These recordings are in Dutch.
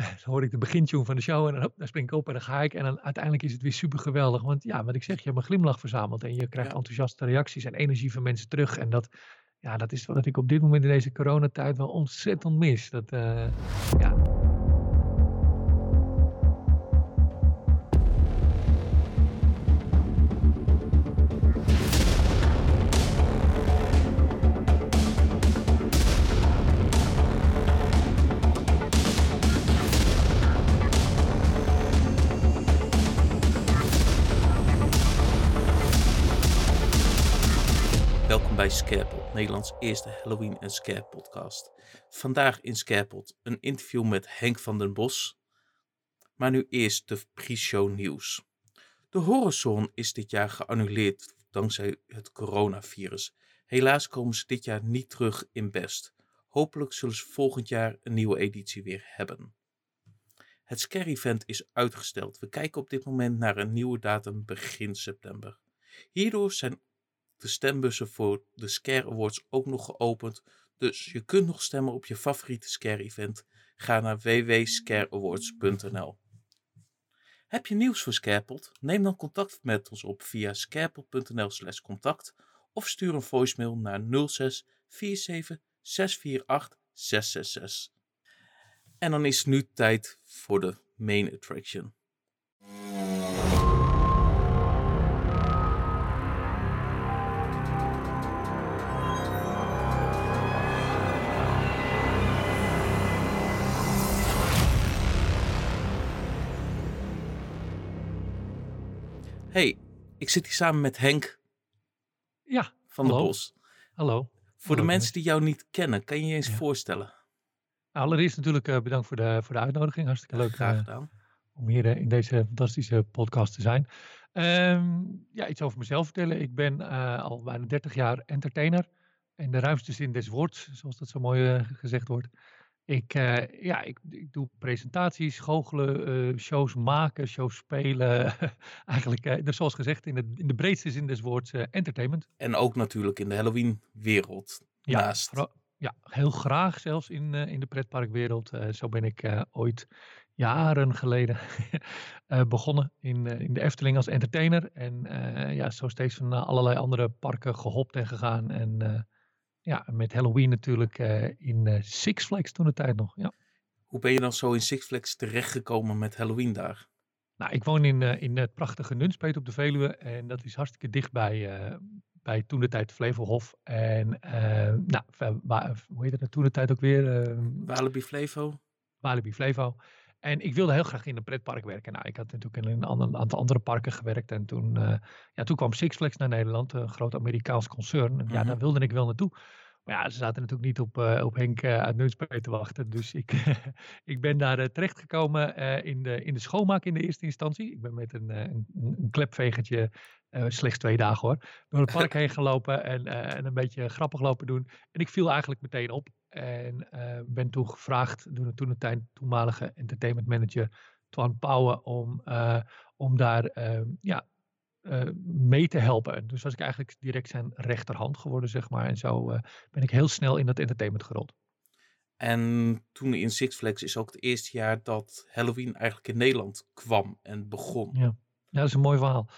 dan hoor ik de begintune van de show en dan, hop, dan spring ik op en dan ga ik. En dan uiteindelijk is het weer super geweldig. Want ja, wat ik zeg, je hebt een glimlach verzameld en je krijgt Ja. enthousiaste reacties en energie van mensen terug. En dat, ja, dat is wat ik op dit moment in deze coronatijd wel ontzettend mis. Dat, eh, ja. Scarepot, Nederlands eerste Halloween en Scare podcast. Vandaag in Scarepot een interview met Henk van den Bos. Maar nu eerst de pre-show nieuws. De Horizon is dit jaar geannuleerd dankzij het coronavirus. Helaas komen ze dit jaar niet terug in Best. Hopelijk zullen ze volgend jaar een nieuwe editie weer hebben. Het Scare Event is uitgesteld. We kijken op dit moment naar een nieuwe datum begin september. Hierdoor zijn de stembussen voor de Scare Awards ook nog geopend. Dus je kunt nog stemmen op je favoriete Scare event. Ga naar www.scareawards.nl Heb je nieuws voor Scarepot? Neem dan contact met ons op via scarepot.nl slash contact of stuur een voicemail naar 06 47 648 666. En dan is het nu tijd voor de main attraction. Hey, ik zit hier samen met Henk ja, van Hallo. Bos. hallo. Voor de mensen die jou niet kennen, kan je je eens Ja. voorstellen? Allereerst natuurlijk eh, bedankt voor de, voor de uitnodiging. Hartstikke leuk Graag eh, gedaan. om hier eh, in deze fantastische podcast te zijn. Ehm, ja, iets over mezelf vertellen. Ik ben al bijna 30 jaar entertainer. In de ruimste zin des woords, zoals dat zo mooi gezegd wordt. Ik, eh, ja, ik, ik doe presentaties, goochelen, eh, shows maken, shows spelen. Eigenlijk, eh, dus zoals gezegd, in de, in de breedste zin des woords entertainment. En ook natuurlijk in de Halloween-wereld. Ja, Naast. ja, heel graag zelfs in, in de pretparkwereld. Zo ben ik ooit jaren geleden begonnen in, in de Efteling als entertainer. En ja, zo steeds van allerlei andere parken gehopt en gegaan. En ja, met Halloween natuurlijk eh, in eh, Six Flags toen de tijd nog. Ja. Hoe ben je dan zo in Six Flags terechtgekomen met Halloween daar? Nou, ik woon in, eh, in het prachtige Nunspeet op de Veluwe. En dat is hartstikke dicht bij, bij toen de tijd Flevohof. En nou, va- wa- hoe heet het toen de tijd ook weer? Eh, Walibi Flevo? Walibi Flevo. En ik wilde heel graag in een pretpark werken. Nou, ik had natuurlijk in een aantal andere parken gewerkt. En toen, eh, ja, toen kwam Six Flags naar Nederland, een groot Amerikaans concern. En ja, Mhm. daar wilde ik wel naartoe. Maar ja, ze zaten natuurlijk niet op, eh, op Henk eh, uit Nunspeet te wachten. Dus ik, ik ben daar eh, terechtgekomen eh, in, de, in de schoonmaak in de eerste instantie. Ik ben met een, een, een klepvegertje, slechts twee dagen hoor, door het park heen gelopen en, en een beetje grappig lopen doen. En ik viel eigenlijk meteen op. En ben toen gevraagd door de toen de toenmalige entertainment manager Twan Pauwen om, om daar ja, eh, mee te helpen. Dus was ik eigenlijk direct zijn rechterhand geworden, zeg maar. En zo eh, ben ik heel snel in dat entertainment gerold. En toen in Six Flags is ook het eerste jaar dat Halloween eigenlijk in Nederland kwam en begon. Ja, ja dat is een mooi verhaal.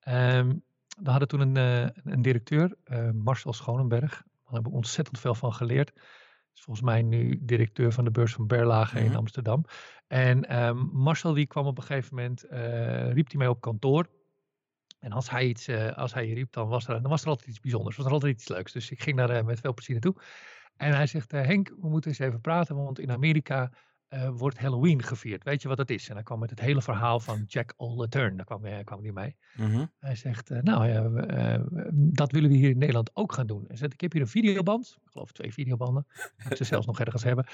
Ehm, we hadden toen een, eh, een directeur, Marcel Schonenberg. Daar heb ik ontzettend veel van geleerd. Is volgens mij nu directeur van de beurs van Berlage in Mhm. Amsterdam. En ehm, Marcel die kwam op een gegeven moment, riep hij mij op kantoor. En als hij, iets, eh, als hij riep, dan was, er, dan was er altijd iets bijzonders. Was er altijd iets leuks. Dus ik ging daar eh, met veel plezier naartoe. En hij zegt, eh, Henk, we moeten eens even praten. Want in Amerika wordt Halloween gevierd. Weet je wat dat is? En hij kwam met het hele verhaal van Jack O'Lantern. Daar kwam, hij- kwam hij mee. Mhm. Hij zegt, nou ja, dat willen we hier in Nederland ook gaan doen. Hij zegt, ik heb hier een videoband. Ik geloof twee videobanden. Moet ze zelfs nog ergens hebben.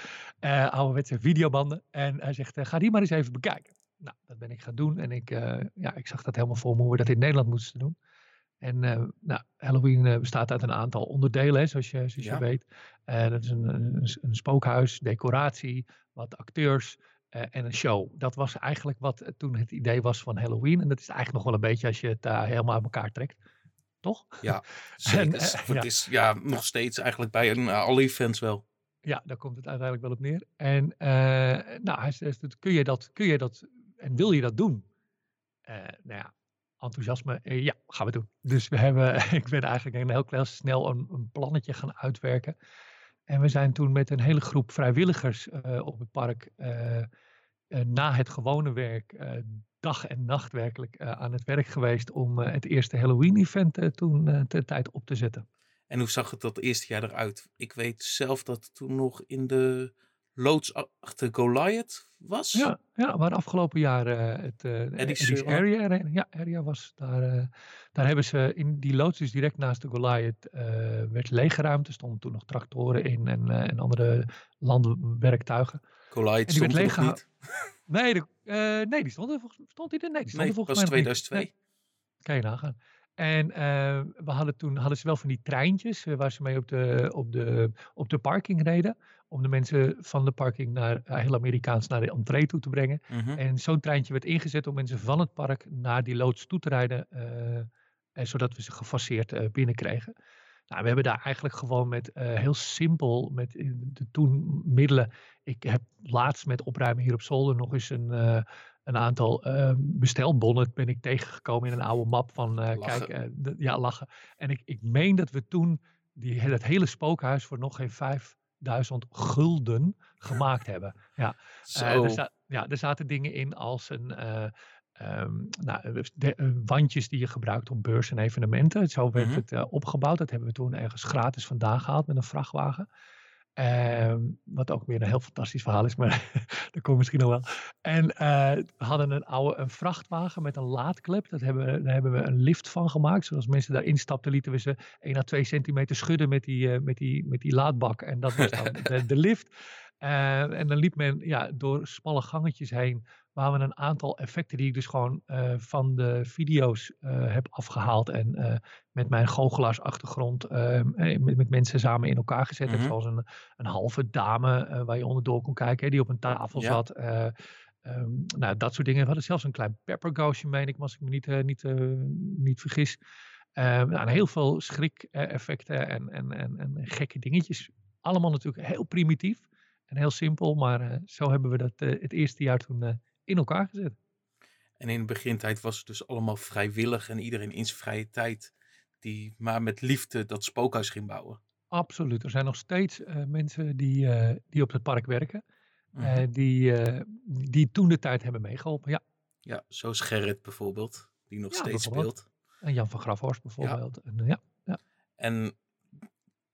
Ouderwetse videobanden. En hij zegt, ga die maar eens even bekijken. Nou, dat ben ik gaan doen. En ik, eh, ja, ik zag dat helemaal voor me hoe we dat in Nederland moesten doen. En eh, nou, Halloween eh, bestaat uit een aantal onderdelen, hè, zoals je, zoals Ja. je weet. Dat is een, een, een spookhuis, decoratie, wat acteurs en een show. Dat was eigenlijk wat toen het idee was van Halloween. En dat is eigenlijk nog wel een beetje als je het daar helemaal uit elkaar trekt. Toch? Ja, zeker. het ja. is ja, nog steeds eigenlijk bij een, alle events wel. Ja, daar komt het uiteindelijk wel op neer. En uh, nou, hij zegt, kun je dat, kun je dat en wil je dat doen? Uh, nou ja, enthousiasme, uh, ja, gaan we doen. Dus we hebben, ik ben eigenlijk heel, snel een, plannetje gaan uitwerken. En we zijn toen met een hele groep vrijwilligers op het park na het gewone werk dag en nacht werkelijk aan het werk geweest om het eerste Halloween-event toen de tijd op te zetten. En hoe zag het dat eerste jaar eruit? Ik weet zelf dat toen nog in de loods achter Goliath was. Ja, ja waar afgelopen jaar uh, het uh, Eddie's area, ja, area was. Daar, uh, daar hebben ze in die loods, dus direct naast de Goliath, werd leeggeruimd. Er stonden toen nog tractoren in en, en andere landwerktuigen. Goliath stond er nog niet? Nee, de, nee, die stond er, stond die er? Nee, die stond nee, volgens mij 2002. Nee. Kan je nagaan. En uh, we hadden toen hadden ze wel van die treintjes uh, waar ze mee op de, op, de, op de parking reden. Om de mensen van de parking naar uh, heel Amerikaans naar de entree toe te brengen. -hmm. En zo'n treintje werd ingezet om mensen van het park naar die loods toe te rijden. en zodat we ze gefaseerd binnenkregen. Nou, we hebben daar eigenlijk gewoon met heel simpel, met de toen middelen. Ik heb laatst met opruimen hier op zolder nog eens een een aantal uh, bestelbonnen ben ik tegengekomen in een oude map van uh, kijk, uh, ja, lachen. En ik, ik meen dat we toen die, dat hele spookhuis voor nog geen 5000 gulden gemaakt hebben. Ja, er, za ja, er zaten dingen in als een. Um, nou, de, wandjes die je gebruikt op beurs en evenementen. Zo werd mm -hmm. het opgebouwd. Dat hebben we toen ergens gratis vandaan gehaald met een vrachtwagen. Uh, wat ook weer een heel fantastisch verhaal is, maar dat komt misschien nog wel. En uh, we hadden een oude een vrachtwagen met een laadklep. Dat hebben daar hebben we een lift van gemaakt. Zoals mensen daarin stapten, lieten we ze 1 à 2 centimeter schudden met die, uh, met die, met die laadbak. En dat was dan de, de lift. Uh, en dan liep men ja, door smalle gangetjes heen waar we een aantal effecten die ik dus gewoon uh, van de video's uh, heb afgehaald en uh, met mijn goochelaarsachtergrond met, met, mensen samen in elkaar gezet mm -hmm. heb. Zoals een, een halve dame waar je onderdoor kon kijken, hè, die op een tafel ja. zat. Um, nou, dat soort dingen. We hadden zelfs een klein peppergoosje, meen ik, als ik me niet, niet, niet vergis. nou, heel veel schrik-effecten en, en, en, en gekke dingetjes. Allemaal natuurlijk heel primitief en heel simpel, maar zo hebben we dat het eerste jaar toen in elkaar gezet. En in de begintijd was het dus allemaal vrijwillig en iedereen in zijn vrije tijd die maar met liefde dat spookhuis ging bouwen. Absoluut. Er zijn nog steeds uh, mensen die, uh, die op het park werken. Mm -hmm. uh, die, die toen de tijd hebben meegeholpen. Ja, ja zoals Gerrit bijvoorbeeld, die nog ja, steeds speelt. En Jan van Grafhorst bijvoorbeeld. Ja. En, ja, ja. en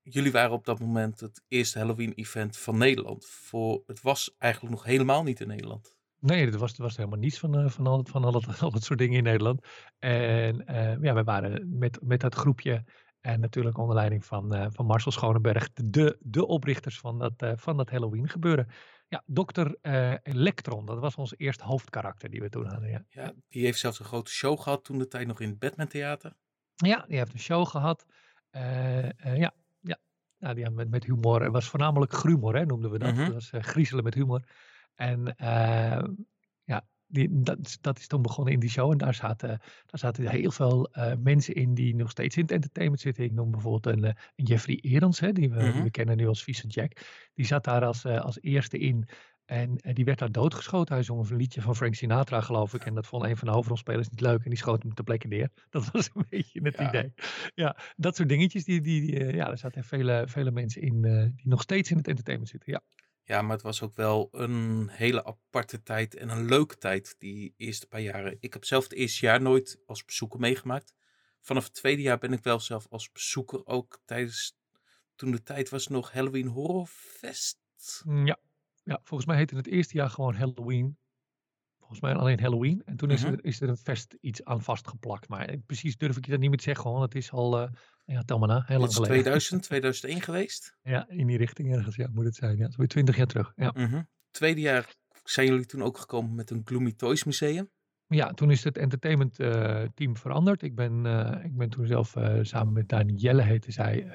jullie waren op dat moment het eerste Halloween-event van Nederland. Voor, het was eigenlijk nog helemaal niet in Nederland. Nee, er was, was helemaal niets van, uh, van, al, van al, het, al dat soort dingen in Nederland. En uh, ja, we waren met, met dat groepje en natuurlijk onder leiding van, uh, van Marcel Schonenberg de, de oprichters van dat, van dat Halloween gebeuren. Ja, Dr. Electron, dat was ons eerste hoofdkarakter die we toen hadden. Ja. ja, die heeft zelfs een grote show gehad toen de tijd nog in het Batman Theater. Ja, die heeft een show gehad. ja, ja. Nou, die had met, met humor. Het was voornamelijk grumor, hè, noemden we dat. Mm -hmm. Dat was griezelen met humor. En uh, ja, die, dat, dat, is toen begonnen in die show. En daar zaten, daar zaten heel veel uh, mensen in die nog steeds in het entertainment zitten. Ik noem bijvoorbeeld een, een Jeffrey Erens, hè, die we, mm -hmm. we kennen nu als Vieze Jack. Die zat daar als, uh, als eerste in. En die werd daar doodgeschoten. Hij zong een liedje van Frank Sinatra, geloof ik. En dat vond een van de hoofdrolspelers niet leuk. En die schoot hem ter plekke neer. Dat was een beetje het ja. idee. Ja, dat soort dingetjes. Die, die, die ja, er zaten vele, vele mensen in die nog steeds in het entertainment zitten. Ja. Ja, maar het was ook wel een hele aparte tijd en een leuke tijd, die eerste paar jaren. Ik heb zelf het eerste jaar nooit als bezoeker meegemaakt. Vanaf het tweede jaar ben ik wel zelf als bezoeker ook tijdens, toen de tijd was nog Halloween Horror Fest. Mm, ja, ja volgens mij heette het eerste jaar gewoon Halloween volgens mij alleen Halloween. En toen is, -hmm. er, is er een fest iets aan vastgeplakt. Maar precies durf ik je dat niet meer te zeggen. Gewoon, het is al, uh, ja, tel maar na, heel lang geleden. 2000, 2001 geweest? Ja, in die richting ergens, ja, moet het zijn. Ja, is weer 20 jaar terug. Ja. -hmm. Tweede jaar zijn jullie toen ook gekomen met een Gloomy Toys museum? Ja, toen is het entertainment uh, team veranderd. Ik ben, uh, ik ben toen zelf samen met Dani Jelle, heette zij,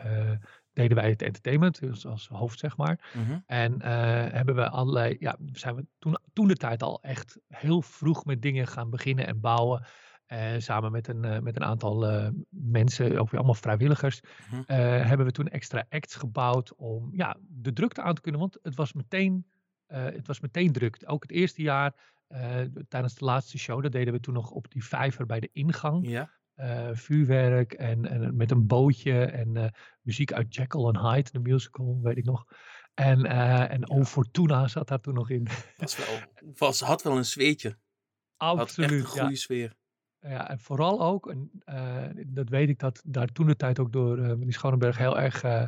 deden wij het entertainment, dus als hoofd zeg maar. -hmm. En uh, hebben we allerlei, ja, zijn we toen, toen de tijd al echt heel vroeg met dingen gaan beginnen en bouwen. Uh, samen met een, uh, met een aantal uh, mensen, ook weer allemaal vrijwilligers, Mhm. hebben we toen extra acts gebouwd om ja, de drukte aan te kunnen. Want het was meteen, het was meteen druk. Ook het eerste jaar, tijdens de laatste show, dat deden we toen nog op die vijver bij de ingang. Ja. vuurwerk en, en met een bootje en muziek uit Jekyll and Hyde, de musical, weet ik nog. En, en Ja. O Fortuna zat daar toen nog in. Was wel, was, had wel een zweetje. Had echt een Absoluut, goede ja. sfeer. Ja, en vooral ook, en, eh, dat weet ik dat daar toen de tijd ook door eh, meneer Schonenberg heel erg eh,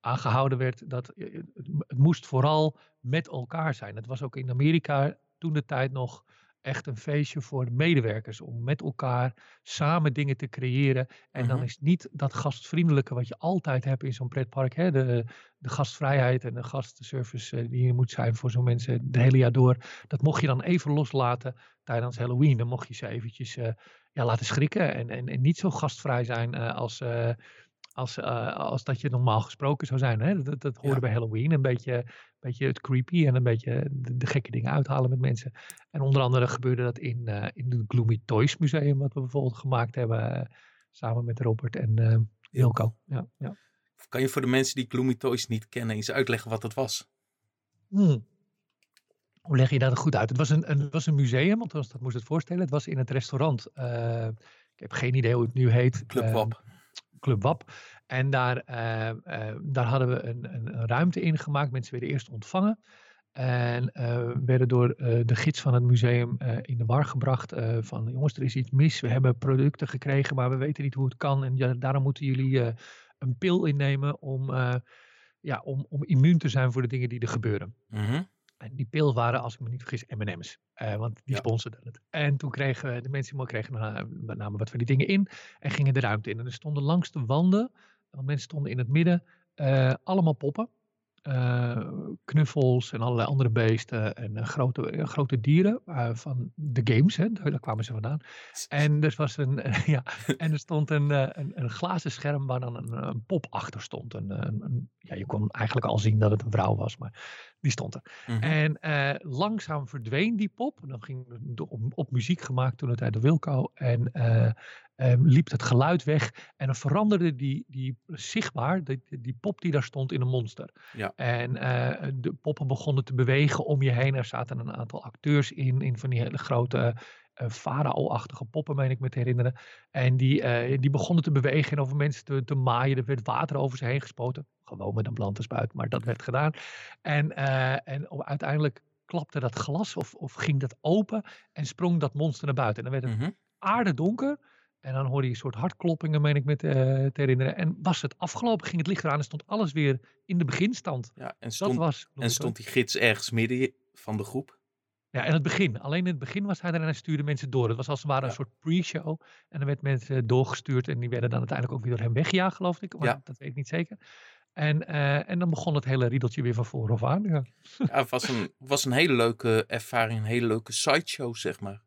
aangehouden werd, dat het, het moest vooral met elkaar zijn. Het was ook in Amerika toen de tijd nog echt een feestje voor de medewerkers om met elkaar samen dingen te creëren. En dan Mhm. is niet dat gastvriendelijke wat je altijd hebt in zo'n pretpark, hè, de, de gastvrijheid en de gastservice eh, die er moet zijn voor zo'n mensen het hele jaar door. Dat mocht je dan even loslaten tijdens Halloween. Dan mocht je ze eventjes eh, ja, laten schrikken en, en, en niet zo gastvrij zijn eh, als, als, als dat je normaal gesproken zou zijn. Hè? Dat, dat hoorde Ja. bij Halloween. Een beetje, beetje het creepy en een beetje de, de gekke dingen uithalen met mensen. En onder andere gebeurde dat in, eh in het Gloomy Toys Museum, wat we bijvoorbeeld gemaakt hebben. eh, samen met Robert en eh Wilco. Ja, ja. Kan je voor de mensen die Gloomy Toys niet kennen eens uitleggen wat het was? Hmm. Hoe leg je dat goed uit? Het was een, een, het was een museum, want dat moest het voorstellen. Het was in het restaurant. eh, ik heb geen idee hoe het nu heet. Club eh, WAP. Club WAP. En daar, eh, eh, daar hadden we een, een, een ruimte in gemaakt. Mensen werden eerst ontvangen. En eh, werden door de gids van het museum in de war gebracht. van jongens, er is iets mis. We hebben producten gekregen, maar we weten niet hoe het kan. En ja, daarom moeten jullie een pil innemen om, ja, om, om immuun te zijn voor de dingen die er gebeuren. Mhm. En die pil waren, als ik me niet vergis, M&M's. want die Ja. sponsorden het. En toen kregen de mensen kregen namen wat van die dingen in. En gingen de ruimte in. En er stonden langs de wanden, want mensen stonden in het midden, eh, allemaal poppen. eh, knuffels en allerlei andere beesten en eh, grote, grote dieren van de games, hè, daar, kwamen ze vandaan. En er, was een, ja, en er stond een, een, een glazen scherm waar dan een, een pop achter stond. Een, een, ja, je kon eigenlijk al zien dat het een vrouw was, maar die stond er. Mhm. En langzaam verdween die pop. Dan ging het op, op muziek gemaakt toen het uit de Wilco. En eh, liep het geluid weg. En dan veranderde die, die zichtbaar, die, die pop die daar stond, in een monster. Ja. En eh, de poppen begonnen te bewegen om je heen. Er zaten een aantal acteurs in, in van die hele grote eh farao-achtige poppen, meen ik me te herinneren. En die, eh, die begonnen te bewegen en over mensen te, te maaien. Er werd water over ze heen gespoten. Gewoon met een plantenspuit, maar dat werd gedaan. En, en uiteindelijk klapte dat glas of, of ging dat open en sprong dat monster naar buiten. En dan werd het Mhm. aardedonker. En dan hoorde je een soort hartkloppingen, meen ik me te, eh, te herinneren. En was het afgelopen, ging het licht eraan en stond alles weer in de beginstand. Ja, en Dat stond, was en stond die gids ergens midden van de groep? ja, in het begin. Alleen in het begin was hij er en hij stuurde mensen door. Het was als het ware Ja. een soort pre-show. En dan werd mensen doorgestuurd en die werden dan uiteindelijk ook weer door hem weggejaagd, geloof ik. Maar Ja. dat weet ik niet zeker. En, eh, en dan begon het hele riedeltje weer van vooraf aan. Ja. Ja, het was een, was een hele leuke ervaring, een hele leuke sideshow, zeg maar.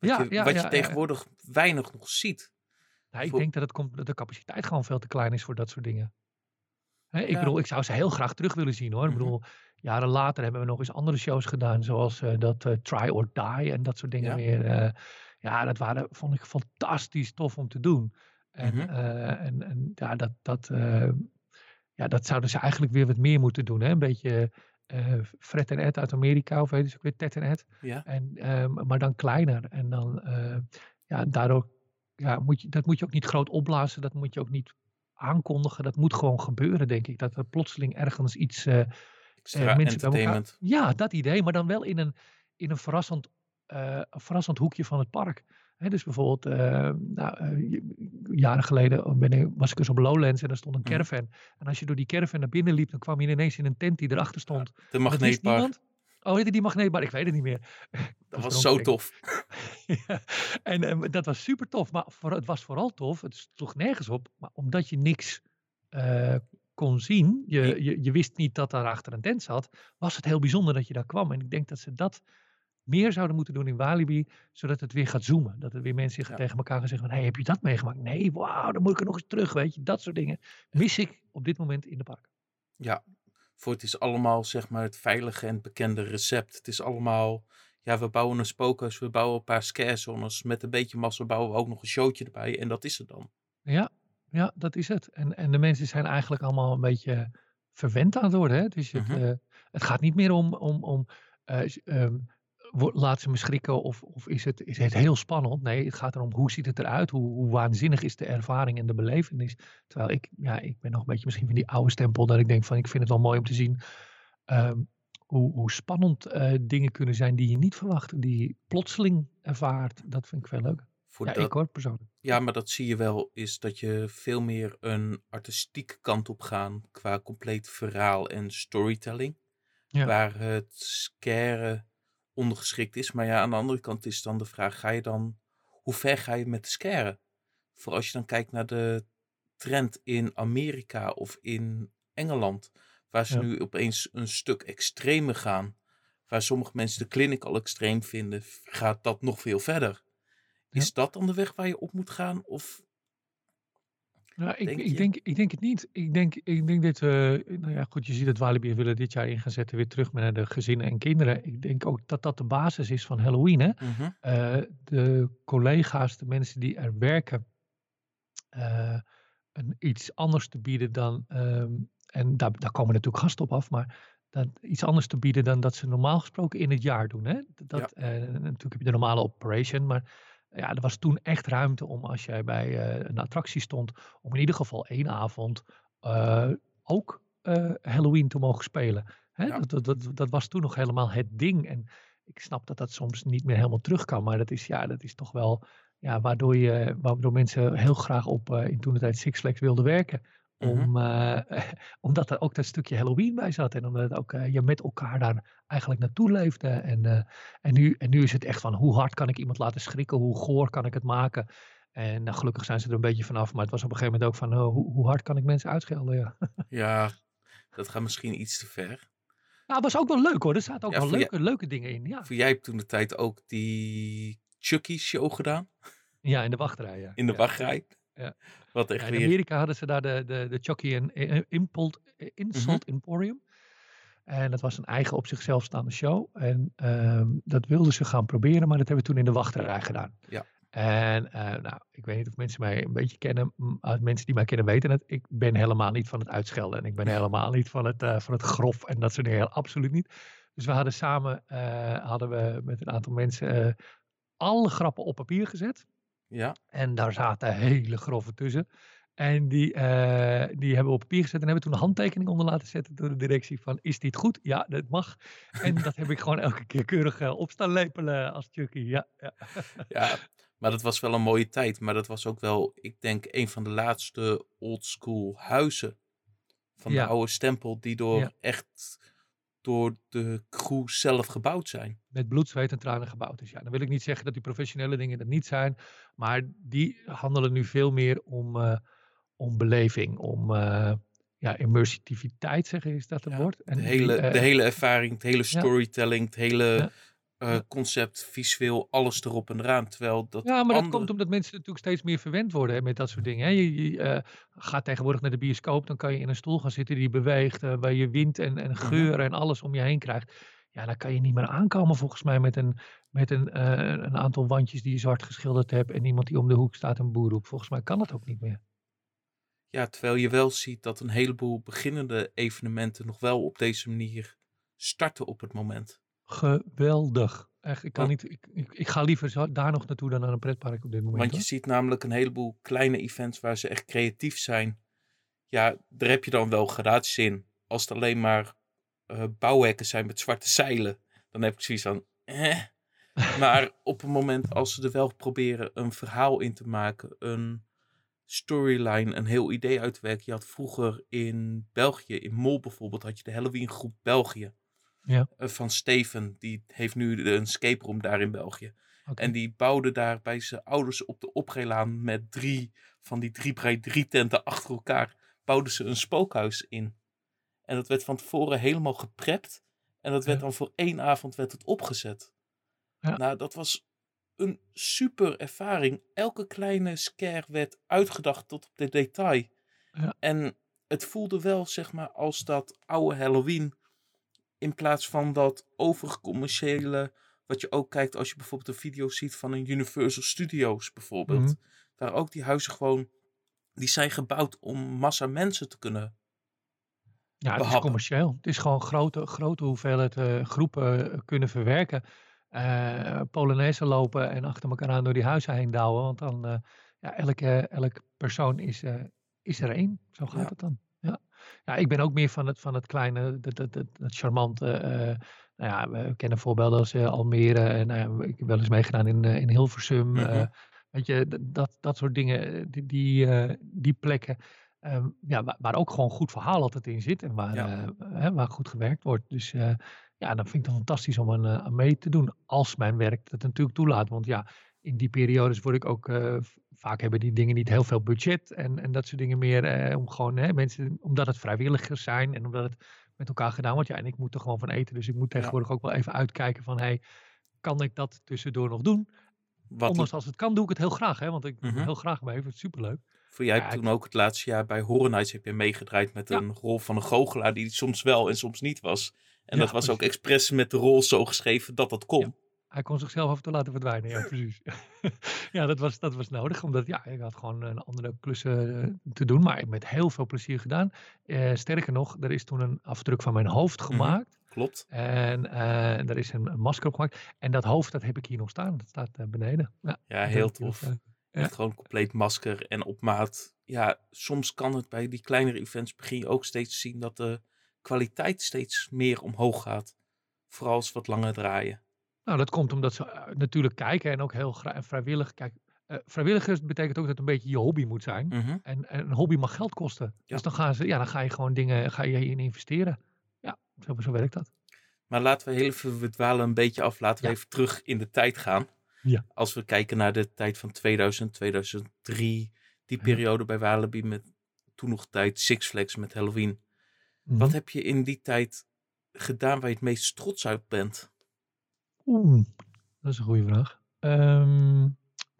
Wat Ja, je, ja, wat ja, je tegenwoordig weinig nog ziet. Nou, ik Voor- denk dat, het komt, dat de capaciteit gewoon veel te klein is voor dat soort dingen. Hè, ik bedoel, ik zou ze heel graag terug willen zien hoor. Ik Mhm. bedoel, jaren later hebben we nog eens andere shows gedaan, zoals eh, dat eh, Try or Die en dat soort dingen Ja. meer. eh, ja, dat waren, vond ik fantastisch tof om te doen. En, Mhm. en, en ja, dat, dat, ja, dat zouden ze eigenlijk weer wat meer moeten doen. Hè? Een beetje Fred en Ed uit Amerika, of weet je ook weer, Ted en Ed. Ja, En, ehm, maar dan kleiner. En dan, eh, ja, daardoor ja, moet je, dat moet je ook niet groot opblazen. Dat moet je ook niet aankondigen. Dat moet gewoon gebeuren, denk ik. Dat er plotseling ergens iets. extra mensen bij elkaar- ja, dat idee. Maar dan wel in een, in een, verrassend, een verrassend hoekje van het park. Dus bijvoorbeeld, eh, nou, eh, jaren geleden ben ik, was ik eens op Lowlands en er stond een Mhm. caravan. En als je door die caravan naar binnen liep, dan kwam je ineens in een tent die erachter stond. De magneetbar. Oh, heette die magneetbar? Ik weet het niet meer. dat was zo tof. Ja, en eh, dat was super tof. Maar voor, het was vooral tof. Het sloeg nergens op. Maar omdat je niks kon zien. Je, je, je wist niet dat daar achter een tent zat. Was het heel bijzonder dat je daar kwam. En ik denk dat ze dat meer zouden moeten doen in Walibi. Zodat het weer gaat zoomen. Dat er weer mensen Ja. tegen elkaar gaan zeggen van... Hey, heb je dat meegemaakt? Nee, wauw, dan moet ik er nog eens terug. Weet je, dat soort dingen. Mis ik op dit moment in de park. Ja, voor het is allemaal zeg maar het veilige en bekende recept. Het is allemaal, ja, we bouwen een spookhuis, we bouwen een paar scarezones. Met een beetje massa bouwen we ook nog een showtje erbij en dat is het dan. Ja, ja, dat is het. En, en de mensen zijn eigenlijk allemaal een beetje verwend aan het worden. Hè? Dus het, Mhm. eh, het gaat niet meer om, om, om eh, ehm, laat ze me schrikken of, of is, het, is het heel spannend. Nee, het gaat erom hoe ziet het eruit, hoe, hoe waanzinnig is de ervaring en de belevenis. Terwijl ik, ja, ik ben nog een beetje misschien van die oude stempel dat ik denk van ik vind het wel mooi om te zien ehm, hoe, hoe spannend eh, dingen kunnen zijn die je niet verwacht, die je plotseling ervaart. Dat vind ik veel leuk. Voor Ja, dat, ik hoor persoonlijk. Ja, maar dat zie je wel, is dat je veel meer een artistieke kant op gaan qua compleet verhaal en storytelling. Ja. Waar het scaren ondergeschikt is. Maar ja, aan de andere kant is dan de vraag, ga je dan, hoe ver ga je met de scaren? Voor als je dan kijkt naar de trend in Amerika of in Engeland, waar ze Ja. nu opeens een stuk extremer gaan, waar sommige mensen de clinic al extreem vinden, gaat dat nog veel verder. Ja. Is dat dan de weg waar je op moet gaan? Of Nou, ik, Denk ik, denk, ik denk het niet. Ik denk, ik denk dat, eh nou ja, goed, je ziet dat Walibi willen dit jaar in gaan zetten weer terug met de gezinnen en kinderen. Ik denk ook dat dat de basis is van Halloween. Hè? Mhm. Eh, de collega's, de mensen die er werken, eh, een, iets anders te bieden dan, ehm, en daar, daar komen natuurlijk gasten op af, maar dat, iets anders te bieden dan dat ze normaal gesproken in het jaar doen. Hè? Dat, eh, natuurlijk heb je de normale operation, maar ja, er was toen echt ruimte om als jij bij eh, een attractie stond, om in ieder geval één avond eh, ook eh, Halloween te mogen spelen. Hè? Ja. Dat, dat, dat, was toen nog helemaal het ding. En ik snap dat dat soms niet meer helemaal terug kan, maar dat is, ja, dat is toch wel ja, waardoor, je, waardoor mensen heel graag op in toen de tijd Six Flags wilden werken. Mhm. Om, eh, omdat er ook dat stukje Halloween bij zat en omdat het ook, eh, je met elkaar daar eigenlijk naartoe leefde. En, eh, en, nu, en nu is het echt van hoe hard kan ik iemand laten schrikken, hoe goor kan ik het maken. En nou, gelukkig zijn ze er een beetje vanaf, maar het was op een gegeven moment ook van oh, hoe, hoe hard kan ik mensen uitschelden. Ja. ja, dat gaat misschien iets te ver. Nou, het was ook wel leuk hoor, er zaten ook Ja, wel leuke, leuke dingen in. Ja. Voor jij hebt toen de tijd ook die Chucky show gedaan ja, in de wachtrij. Ja. in de ja. wachtrij. Ja. Wat echt Ja, in. Amerika hadden ze daar de, de, de Chucky en eh, Impult, eh, Insult Emporium. En dat was een eigen op zichzelf staande show. En ehm, dat wilden ze gaan proberen, maar dat hebben we toen in de wachtrij gedaan. Ja. En eh, nou, ik weet niet of mensen mij een beetje kennen. Uit mensen die mij kennen weten het. Ik ben helemaal niet van het uitschelden. En ik ben helemaal niet van het, eh, van het grof en dat soort dingen. Absoluut niet. Dus we hadden samen, eh, hadden we met een aantal mensen eh, alle grappen op papier gezet. Ja, En daar zaten hele grove tussen. En die, eh, die hebben we op papier gezet en hebben toen een handtekening onder laten zetten door de directie van is dit goed? Ja, dat mag. En dat heb ik gewoon elke keer keurig op staan lepelen als Chucky. Ja, ja. ja, maar dat was wel een mooie tijd. Maar dat was ook wel, ik denk, een van de laatste oldschool huizen van Ja. de oude stempel die door Ja. echt door de crew zelf gebouwd zijn. met bloed, zweet en tranen gebouwd. Dus ja, dan wil ik niet zeggen dat die professionele dingen dat niet zijn. Maar die handelen nu veel meer om, eh, om beleving, om eh ja, immersiviteit, zeggen is dat een Ja, woord? En De hele, eh, de hele ervaring, het hele storytelling, het hele Eh, concept, visueel, alles erop en eraan. Terwijl dat Ja, maar dat komt omdat mensen natuurlijk steeds meer verwend worden hè, met dat soort dingen. Hè. Je, je eh, gaat tegenwoordig naar de bioscoop, dan kan je in een stoel gaan zitten die beweegt, eh, waar je wind en, en geur en alles om je heen krijgt. Ja, dan kan je niet meer aankomen volgens mij met een, met een, een aantal wandjes die je zwart geschilderd hebt en iemand die om de hoek staat en boer roept. Volgens mij kan dat ook niet meer. Ja, terwijl je wel ziet dat een heleboel beginnende evenementen nog wel op deze manier starten op het moment. Geweldig. Echt, ik, kan niet, ik, ik, ik ga liever daar nog naartoe dan naar een pretpark op dit moment. Want je hoor. ziet namelijk een heleboel kleine events waar ze echt creatief zijn. Ja, daar heb je dan wel gradaties in. Als het alleen maar eh, bouwhekken zijn met zwarte zeilen, dan heb ik zoiets van. Eh. Maar op het moment als ze er wel proberen een verhaal in te maken, een storyline, een heel idee uit te werken. Je had vroeger in België, in Mol bijvoorbeeld, had je de Halloween groep België. Ja. Eh, van Steven, die heeft nu een escape room daar in België. En die bouwde daar bij zijn ouders op de oprijlaan met drie van die drie bij drie tenten achter elkaar. Bouwden ze een spookhuis in. En dat werd van tevoren helemaal geprept. En dat werd Ja. dan voor één avond werd het opgezet. Ja. Nou, dat was een super ervaring. Elke kleine scare werd uitgedacht tot op de detail. Ja. En het voelde wel, zeg maar, als dat oude Halloween. In plaats van dat overcommerciële wat je ook kijkt als je bijvoorbeeld een video ziet van een Universal Studios bijvoorbeeld. Mhm. Waar ook die huizen gewoon, die zijn gebouwd om massa mensen te kunnen. Ja, het is commercieel. Het is gewoon grote, grote hoeveelheid eh, groepen eh, kunnen verwerken. Eh Polonaise lopen en achter elkaar aan door die huizen heen douwen. Want dan, eh ja, elke, elke persoon is, is er één. Zo gaat Ja. het dan. Ja. ik ben ook meer van het, van het kleine, dat, dat, dat, dat charmante. eh, nou ja, we kennen voorbeelden als eh, Almere. En ja, ik heb wel eens meegedaan in, in Hilversum. Mhm. weet je, dat, dat soort dingen, die, die, die plekken. ehm, ja, waar, waar ook gewoon goed verhaal altijd in zit en waar, Ja. hè, waar goed gewerkt wordt. Dus ja, dan vind ik het fantastisch om aan, aan mee te doen. Als mijn werk dat natuurlijk toelaat. Want ja, in die periodes word ik ook. Vaak hebben die dingen niet heel veel budget en, en dat soort dingen meer. eh, om gewoon hè, mensen, omdat het vrijwilligers zijn en omdat het met elkaar gedaan wordt. Ja, en ik moet er gewoon van eten. Dus ik moet tegenwoordig ook wel even uitkijken van hey, kan ik dat tussendoor nog doen? Wat Ondanks als het kan, doe ik het heel graag. Hè, want ik doe Mhm. heel graag mee. Ik vind het superleuk. voor jij Ja, hebt ik- toen ook het laatste jaar bij Horror Nights heb je meegedraaid met Ja. een rol van een goochelaar die soms wel en soms niet was. En dat was ook expres met de rol zo geschreven dat dat kon. Hij kon zichzelf af en toe laten verdwijnen, ja, precies. ja, dat was, dat was nodig, omdat ja, ik had gewoon een andere klussen eh, te doen, maar met heel veel plezier gedaan. Eh, sterker nog, er is toen een afdruk van mijn hoofd Mhm. gemaakt Klopt. en eh, er is een, een masker op gemaakt. En dat hoofd, dat heb ik hier nog staan, dat staat eh, beneden. Ja, Ja, heel ik nog, tof. eh. Echt gewoon compleet masker en op maat. Ja, soms kan het bij die kleinere events begin je ook steeds zien dat de kwaliteit steeds meer omhoog gaat. Vooral als wat langer draaien. Nou, dat komt omdat ze eh, natuurlijk kijken en ook heel graag vrijwillig. Kijk, eh, vrijwilligers betekent ook dat het een beetje je hobby moet zijn. Mhm. En, en een hobby mag geld kosten. Ja. Dus dan, gaan ze, ja, dan ga je gewoon dingen ga je in investeren. Ja, zo, zo werkt dat. Maar laten we heel even, we dwalen een beetje af. Laten we even terug in de tijd gaan. Ja. Als we kijken naar de tijd van 2000, 2003. Die periode bij Walibi met toen nog tijd Six Flags met Halloween. Mhm. Wat heb je in die tijd gedaan waar je het meest trots uit bent? Oeh, dat is een goede vraag. Ehm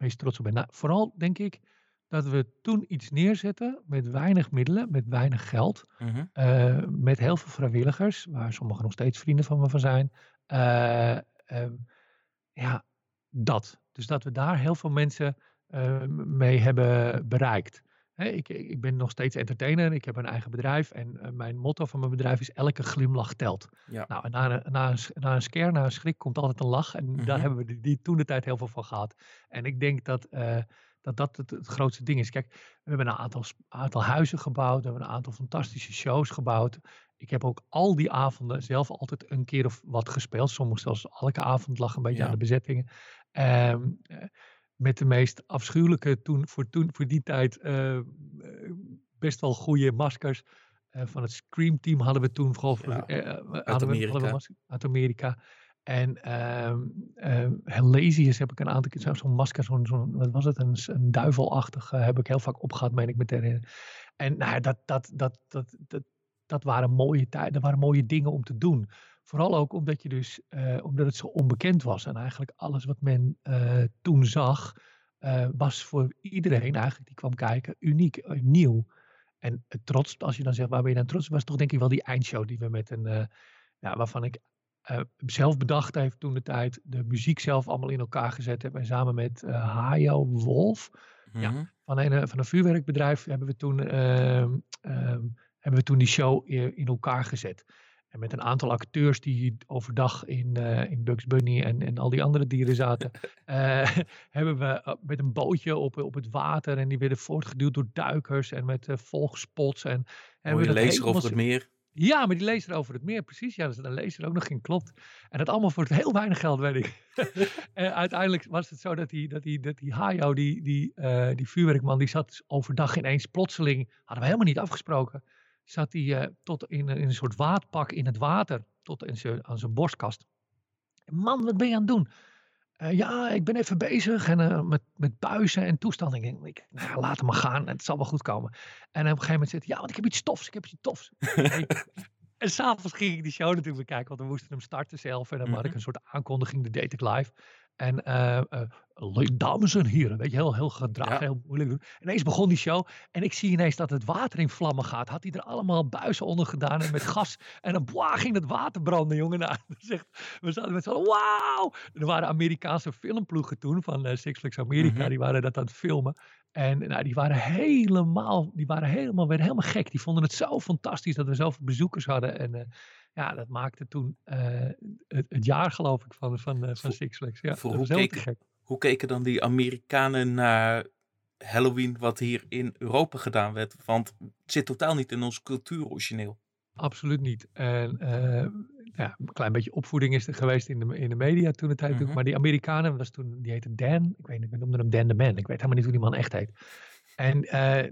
meest trots op ben. Nou, vooral denk ik dat we toen iets neerzetten met weinig middelen, met weinig geld. Mhm. eh, met heel veel vrijwilligers, waar sommigen nog steeds vrienden van me van zijn. Eh, ehm, ja, dat. Dus dat we daar heel veel mensen eh, mee hebben bereikt. Hè, ik, ik ben nog steeds entertainer, ik heb een eigen bedrijf en eh, mijn motto van mijn bedrijf is elke glimlach telt. Ja. Nou, en na, een- na, een, na een scare, na een schrik komt altijd een lach en daar Mhm. hebben we die, die toen de tijd heel veel van gehad. En ik denk dat eh, dat, dat het, het grootste ding is. Kijk, we hebben een aantal, aantal huizen gebouwd, we hebben een aantal fantastische shows gebouwd. Ik heb ook al die avonden zelf altijd een keer of wat gespeeld. Soms zelfs elke avond lag een beetje Ja. aan de bezettingen. Eh, met de meest afschuwelijke, toen, voor, toen, voor die tijd, eh, eh, best wel goede maskers. Eh, van het Scream Team hadden we toen geloof ik. Ja, eh, eh, hadden we- Amerika. hadden we uit Amerika. En ehm Helasius heb ik een aantal keer, zo- zo'n masker, zo'n, zo'n, wat was het, een, een duivelachtig, heb ik heel vaak opgehad, meen ik me te herinneren. En nou, ja, dat, dat, dat, dat, dat, dat waren mooie tijden, dat waren mooie dingen om te doen. Vooral ook omdat je dus, eh, omdat het zo onbekend was. En eigenlijk alles wat men eh, toen zag, eh, was voor iedereen eigenlijk die kwam kijken uniek, nieuw. En het trots, als je dan zegt, waar ben je dan trots? op, Was toch denk ik wel die eindshow die we met een, ja, waarvan ik zelf bedacht heeft toen de tijd, de muziek zelf allemaal in elkaar gezet heb. En samen met Hajo Wolf Ja. Mhm. van een, van een vuurwerkbedrijf hebben we toen, ehm, ehm, hebben we toen die show in elkaar gezet. En met een aantal acteurs die overdag in, eh, in Bugs Bunny en, en al die andere dieren zaten, eh, hebben we eh, met een bootje op, op het water en die werden voortgeduwd door duikers en met eh, volgspots. En hebben Mooie lezer over het meer. ja, maar die laser over het meer, precies. Ja, dat is een laser ook nog in, klopt. En dat allemaal voor het heel weinig geld, weet ik. en uiteindelijk was het zo dat die, dat die, dat die Hajo, die, die, die vuurwerkman, die zat overdag ineens plotseling, hadden we helemaal niet afgesproken, zat hij eh, tot in, een- in een soort waadpak in het water, tot in zijn, aan zijn borstkast. Man, wat ben je aan het doen? "Eh, ja, ik ben even bezig en, eh, met, met buizen en toestanden. Ik denk, nou, laat hem maar gaan, het zal wel goed komen. En op een gegeven moment zegt hij, ja, want ik heb iets tofs, ik heb iets tofs. En s'avonds ging ik die show natuurlijk bekijken, want we moesten hem starten zelf. En dan had ik Mhm. een soort aankondiging, dat deed ik live. En le- dames en heren, weet je, heel, heel gedragen, Ja. heel moeilijk doen. Ineens begon die show en ik zie ineens dat het water in vlammen gaat. Had hij er allemaal buizen onder gedaan en met gas. En dan boah, ging het water branden, jongen. Nou, we zaten met z'n allen, wauw! Er waren Amerikaanse filmploegen toen van eh, Six Flags America, Mhm. die waren dat aan het filmen. En nou, die waren helemaal, die waren helemaal, werden helemaal gek. Die vonden het zo fantastisch dat we zoveel bezoekers hadden. En ja, dat maakte toen eh, het, het jaar, geloof ik, van, van, eh, van Six Flags. Ja, voor dat hoe keken- gek. Hoe keken dan die Amerikanen naar Halloween wat hier in Europa gedaan werd? Want het zit totaal niet in ons cultuur origineel. Absoluut niet. En eh, ja, een klein beetje opvoeding is er geweest in de, in de media toen de tijd. Mhm. Maar die Amerikanen, was toen, die heette Dan. Ik weet niet, we noemden hem Dan the Man. Ik weet helemaal niet hoe die man echt heet. En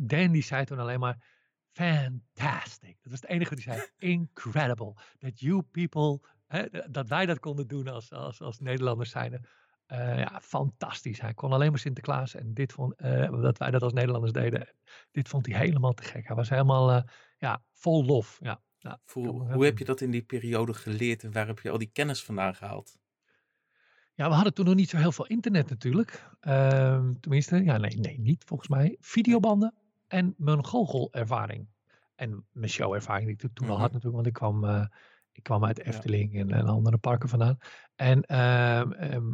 Dan die zei toen alleen maar, fantastic. Dat was het enige hij zei. Incredible. That you people, hè, dat wij dat konden doen als, als, als Nederlanders zijnde. Eh, ja, fantastisch. Hij kon alleen maar Sinterklaas. En dit vond, eh, dat wij dat als Nederlanders deden. Dit vond hij helemaal te gek. Hij was helemaal, eh, ja, vol lof. Ja. Hoe heb je dat in die periode geleerd en waar heb je al die kennis vandaan gehaald? Ja, we hadden toen nog niet zo heel veel internet natuurlijk. Ehm, tenminste, ja, nee, nee, niet volgens mij. Videobanden en mijn goochelervaring. En mijn showervaring die ik toen- al Mhm. had natuurlijk, want ik kwam, eh, ik kwam uit Ja. Efteling en, en andere parken vandaan. En ehm, ehm,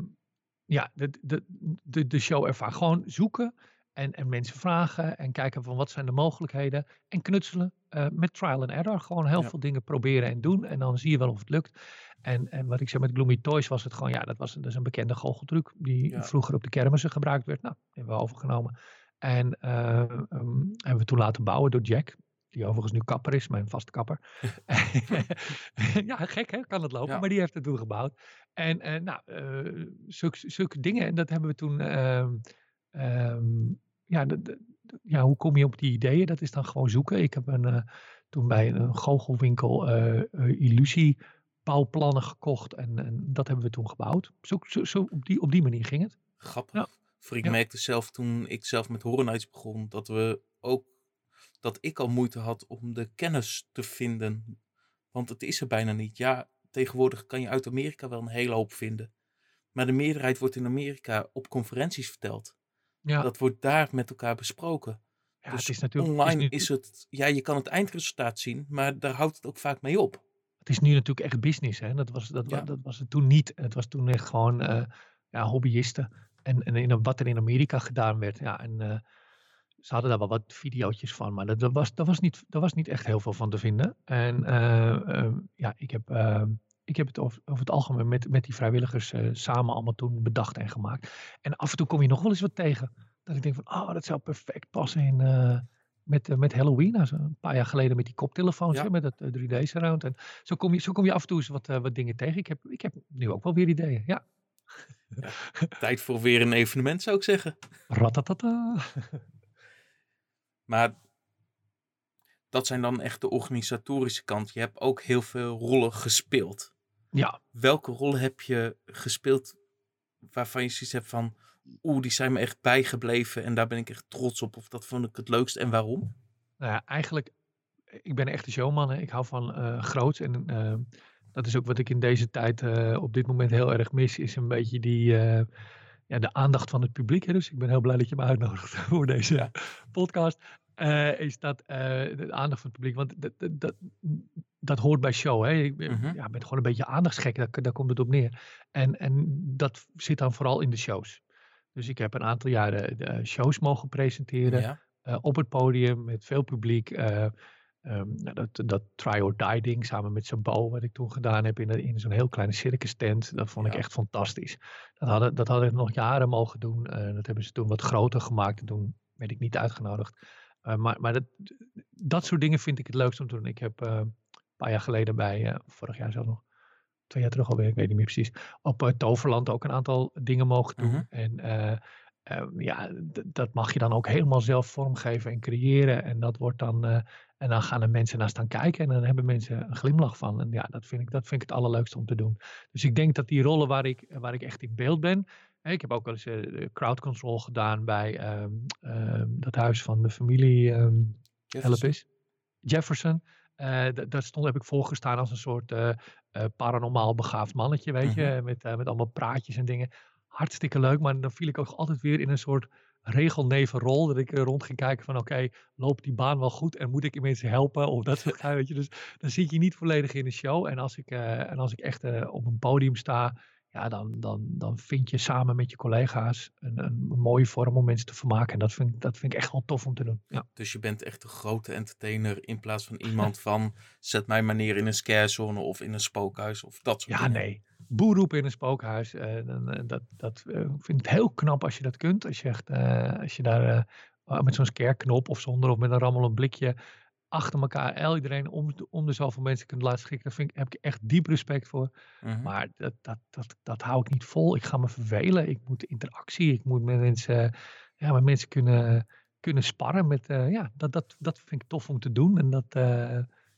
ja, de, de, de, de showervaring. Gewoon zoeken en, en mensen vragen en kijken van wat zijn de mogelijkheden. En knutselen eh, met trial and error. Gewoon heel Ja. veel dingen proberen en doen. En dan zie je wel of het lukt. En, en wat ik zei met Gloomy Toys was het gewoon, ja, dat was dat is een bekende goocheltruc die Ja. vroeger op de kermissen gebruikt werd. Nou, die hebben we overgenomen. En eh, ehm, hebben we toen laten bouwen door Jack, die overigens nu kapper is, mijn vaste kapper. ja, gek hè, kan het lopen, Ja. maar die heeft het toen gebouwd. En eh, nou, eh, zulke, zulke dingen, en dat hebben we toen, ehm, ehm, ja, de- de- de- ja, hoe kom je op die ideeën? Dat is dan gewoon zoeken. Ik heb een, toen bij een goochelwinkel eh eh, illusie bouwplannen gekocht en, en dat hebben we toen gebouwd. Zo, zo, zo op, die, op die manier ging het. Grappig. Ja. Voor ik Ja. merkte zelf toen ik zelf met Horror Nights begon, dat we ook dat ik al moeite had om de kennis te vinden. Want het is er bijna niet. Ja, tegenwoordig kan je uit Amerika wel een hele hoop vinden. Maar de meerderheid wordt in Amerika op conferenties verteld. Ja, Dat wordt daar met elkaar besproken. ja dus het is natuurlijk het is Online nu- is het, ja, je kan het eindresultaat zien, maar daar houdt het ook vaak mee op. Het is nu natuurlijk echt business. Hè? Dat, was, dat, Ja. dat was het toen niet. Het was toen echt gewoon eh, ja, hobbyisten. En, en in, wat er in Amerika gedaan werd. Ja, en, eh, ze hadden daar wel wat videootjes van. Maar dat, dat, was, dat, was niet, dat was niet echt heel veel van te vinden. En eh, ehm, ja, ik heb, ehm, ik heb het over, over het algemeen met, met die vrijwilligers eh, samen allemaal toen bedacht en gemaakt. En af en toe kom je nog wel eens wat tegen. Dat ik denk van, oh, dat zou perfect passen in... met, met Halloween, nou, een paar jaar geleden met die koptelefoons, Ja. hè, met het eh, 3D-surround. En zo kom, je, zo kom je af en toe eens wat, wat dingen tegen. Ik heb, ik heb nu ook wel weer ideeën. Ja. Tijd voor weer een evenement, zou ik zeggen. Ratatata. Maar dat zijn dan echt de organisatorische kant. Je hebt ook heel veel rollen gespeeld. Ja, Welke rollen heb je gespeeld waarvan je zoiets hebt van... Oeh, die zijn me echt bijgebleven en daar ben ik echt trots op. Of dat vond ik het leukst en waarom? nou ja, eigenlijk, ik ben een echte showman. Hè. Ik hou van eh groots. En eh, dat is ook wat ik in deze tijd eh, op dit moment heel erg mis. Is een beetje die, eh, ja, de aandacht van het publiek. Hè. Dus ik ben heel blij dat je me uitnodigt voor deze podcast. eh, is dat de aandacht van het publiek. Want dat, dat, dat, hoort bij show. Hè. Ik ben, Mhm. ja, ben gewoon een beetje aandachtsgek. Daar, daar komt het op neer. En, en dat zit dan vooral in de shows. Dus ik heb een aantal jaren de shows mogen presenteren Ja, op het podium met veel publiek. Eh, ehm, nou, dat, dat try or die ding samen met Sabo, wat ik toen gedaan heb in, in zo'n heel kleine circus tent. Dat vond ik Ja. echt fantastisch. Dat hadden, dat hadden we nog jaren mogen doen. eh, dat hebben ze toen wat groter gemaakt en toen werd ik niet uitgenodigd. Eh, maar maar dat, dat soort dingen vind ik het leukst om te doen. Ik heb eh, een paar jaar geleden bij, vorig jaar zelf nog, twee jaar terug alweer, ik weet niet meer precies, op Toverland ook een aantal dingen mogen doen. Mhm. En eh, Ehm, ja, dat mag je dan ook helemaal zelf vormgeven en creëren. En dat wordt dan. En dan gaan er mensen naar staan kijken. En dan hebben mensen een glimlach van. En ja, dat vind ik, dat vind ik het allerleukste om te doen. Dus ik denk dat die rollen waar ik, waar ik echt in beeld ben. Ik heb ook wel eens eh, crowd control gedaan bij ehm, ehm, dat huis van de familie. ehm, Jefferson. Jefferson. Eh, daar stond, heb ik voorgestaan als een soort eh, paranormaal begaafd mannetje, weet je. Mhm. Met, met allemaal praatjes en dingen. hartstikke leuk. Maar dan viel ik ook altijd weer in een soort regelnevenrol. Dat ik eh, rond ging kijken van oké, loopt die baan wel goed en moet ik mensen helpen? Of dat soort weet je. Dus dan zit je niet volledig in de show. En als ik, eh, en als ik echt eh, op een podium sta, ja, dan, dan, dan vind je samen met je collega's een, een mooie vorm om mensen te vermaken. En dat vind, dat vind ik echt wel tof om te doen. Ja. Dus je bent echt een grote entertainer in plaats van iemand van zet mij maar neer in een scarezone of in een spookhuis of dat soort ja, dingen. nee. Boer roepen in een spookhuis. eh, eh, dat dat eh, ik vind het heel knap als je dat kunt. Als je, echt, als je daar eh, met zo'n scare-knop of zonder of met een rammelend blikje achter elkaar el iedereen om, om de zoveel mensen kunt laten schrikken. Daar vind ik, heb ik echt diep respect voor. Mhm. Maar dat, dat, dat, dat hou ik niet vol. Ik ga me vervelen. Ik moet interactie. Ik moet met mensen, ja, met mensen kunnen, kunnen sparren. Met, ja, dat, dat, dat vind ik tof om te doen. En dat,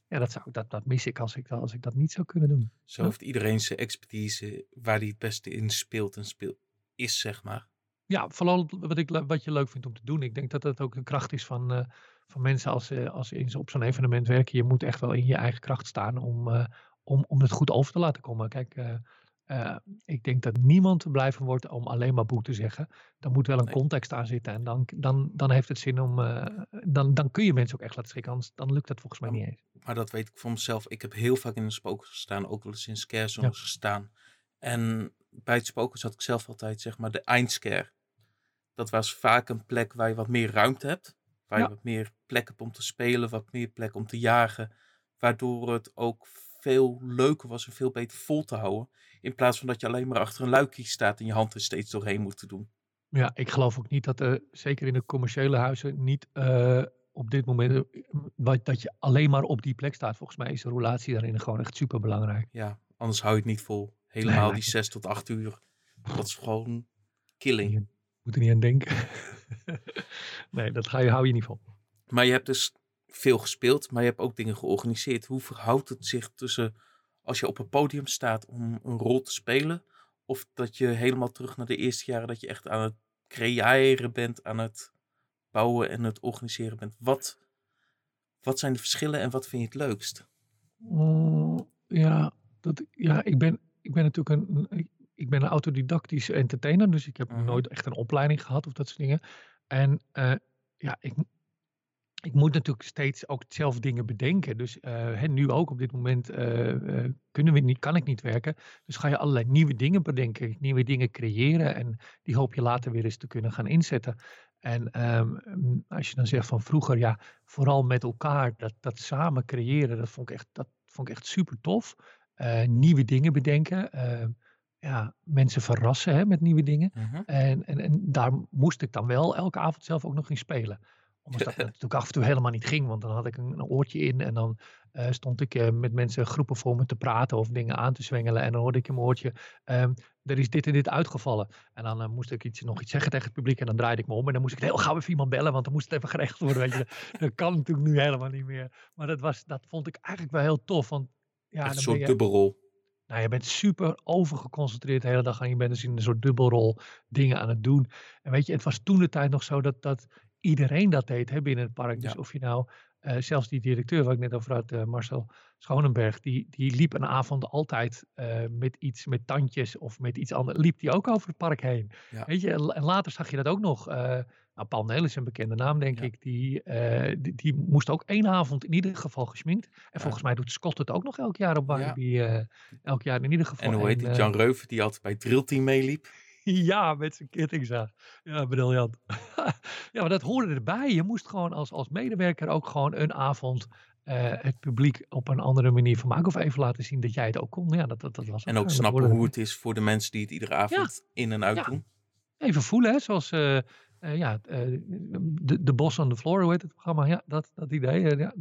ja, dat, zou, dat, dat mis ik als ik, als ik dat niet zou kunnen doen. Zo Ja. heeft iedereen zijn expertise waar hij het beste in speelt en speelt, is zeg maar. Ja, vooral wat, ik, wat je leuk vindt om te doen. Ik denk dat dat ook de kracht is van, eh, van mensen als, ze als ze op zo'n evenement werken. Je moet echt wel in je eigen kracht staan om, eh, om, om het goed over te laten komen. Kijk, eh, ik denk dat niemand te blij van wordt om alleen maar boek te zeggen. Daar moet wel een Nee. context aan zitten. En dan, dan, dan heeft het zin om. eh, dan, dan kun je mensen ook echt laten schrikken. Anders dan lukt dat volgens mij niet eens. Maar dat weet ik van mezelf. Ik heb heel vaak in een spook gestaan, ook wel eens in scarezones gestaan. En bij het spoken zat ik zelf altijd, zeg maar, de eindscare. Dat was vaak een plek waar je wat meer ruimte hebt. Waar Ja. je wat meer plek hebt om te spelen, wat meer plek om te jagen. Waardoor het ook veel leuker was en veel beter vol te houden. In plaats van dat je alleen maar achter een luikje staat en je hand er steeds doorheen moet doen. Ja, ik geloof ook niet dat er, zeker in de commerciële huizen, niet eh, op dit moment, eh, wat- dat je alleen maar op die plek staat. Volgens mij is de roulatie daarin gewoon echt super belangrijk. Ja, anders hou je het niet vol. Helemaal die zes tot acht uur. Dat is gewoon killing. Je moet er niet aan denken. nee, dat ga je, hou je niet vol. Maar je hebt dus veel gespeeld, maar je hebt ook dingen georganiseerd. Hoe verhoudt het zich tussen als je op een podium staat om een rol te spelen, of dat je helemaal terug naar de eerste jaren dat je echt aan het creëren bent, aan het bouwen en het organiseren bent? Wat, wat zijn de verschillen en wat vind je het leukst? Mm, ja, dat, ja ik, ben, ik ben natuurlijk een, ik ben een autodidactische entertainer, dus ik heb Mhm. nooit echt een opleiding gehad of dat soort dingen. En eh, ja, ik, ik moet natuurlijk steeds ook zelf dingen bedenken. Dus eh, hè, nu ook op dit moment eh, eh, kunnen we niet, kan ik niet werken. Dus ga je allerlei nieuwe dingen bedenken, nieuwe dingen creëren. En die hoop je later weer eens te kunnen gaan inzetten. En ehm, als je dan zegt van vroeger, ja, vooral met elkaar, dat, dat samen creëren, dat vond ik echt, dat vond ik echt super tof. Nieuwe dingen bedenken. ja, mensen verrassen hè, met nieuwe dingen. En, en, en daar moest ik dan wel elke avond zelf ook nog in spelen. Ondanks dat het natuurlijk af en toe helemaal niet ging, want dan had ik een, een oortje in en dan eh, stond ik eh, met mensen groepen voor me te praten of dingen aan te zwengelen. En dan hoorde ik in mijn oortje, ehm, er is dit en dit uitgevallen. En dan eh, moest ik iets, nog iets zeggen tegen het publiek en dan draaide ik me om. En dan moest ik heel gauw even iemand bellen, want dan moest het even geregeld worden. Weet je. Dat kan natuurlijk nu helemaal niet meer. Maar dat, was, dat vond ik eigenlijk wel heel tof, want ja, Echt een je, dubbelrol. nou, je bent super overgeconcentreerd de hele dag en je bent dus in een soort dubbelrol dingen aan het doen. En weet je, het was toen de tijd nog zo dat, dat iedereen dat deed hè, binnen het park. Dus Ja. of je nou, eh, zelfs die directeur waar ik net over had, eh, Marcel Schonenberg, die, die liep een avond altijd eh, met iets, met tandjes of met iets anders, liep die ook over het park heen. Ja. Weet je, en later zag je dat ook nog. nou, Paul Neel is een bekende naam, denk Ja. ik. Die, die, die moest ook één avond in ieder geval gesminkt. En volgens mij doet Scott het ook nog elk jaar op eh, elk jaar in ieder geval. En hoe heet die? Jan Reuven, die altijd bij het drillteam meeliep. ja, met zijn kettingzaag. Ja, briljant. ja, maar dat hoorde erbij. Je moest gewoon als, als medewerker ook gewoon een avond eh, het publiek op een andere manier vermaken. Of even laten zien dat jij het ook kon. Ja, dat, dat, dat was En ook snappen hoe het is voor de mensen die het iedere avond in en uit Ja. doen. Even voelen, hè. Zoals eh, eh, ja, de, de Bos on the Floor, hoe heet het programma? Ja, dat, dat idee. ja,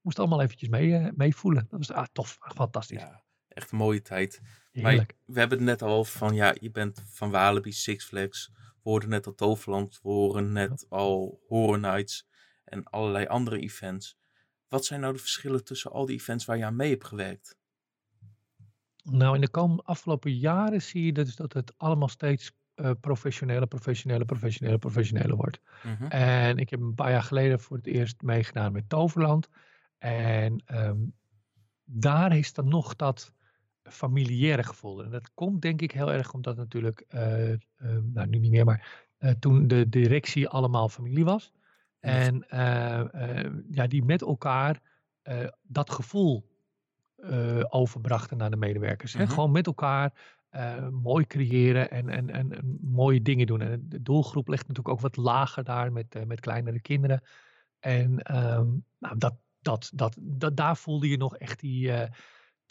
moest allemaal eventjes mee, mee voelen. Dat was ah, tof, fantastisch. Ja, echt een mooie tijd. Maar we hebben het net al over van, ja, je bent van Walibi, Six Flags. We hoorden net al Toverland, we horen net al Horror Nights en allerlei andere events. Wat zijn nou de verschillen tussen al die events waar je aan mee hebt gewerkt? Nou, in de komende afgelopen jaren zie je dus dat het allemaal steeds eh professioneler, professioneler, professioneler, professioneler wordt. Mhm. En ik heb een paar jaar geleden voor het eerst meegedaan met Toverland. En ehm, daar is dan nog dat familiaire gevoel. En dat komt denk ik heel erg omdat natuurlijk, eh, eh, nou nu niet meer, maar eh, toen de directie allemaal familie was. En ja, die met elkaar dat gevoel overbrachten naar de medewerkers. Hè? Mhm. Gewoon met elkaar mooi creëren en, en, en, en mooie dingen doen. En de doelgroep ligt natuurlijk ook wat lager daar met, met kleinere kinderen. En ehm, nou, dat, dat, dat, dat, daar voelde je nog echt die,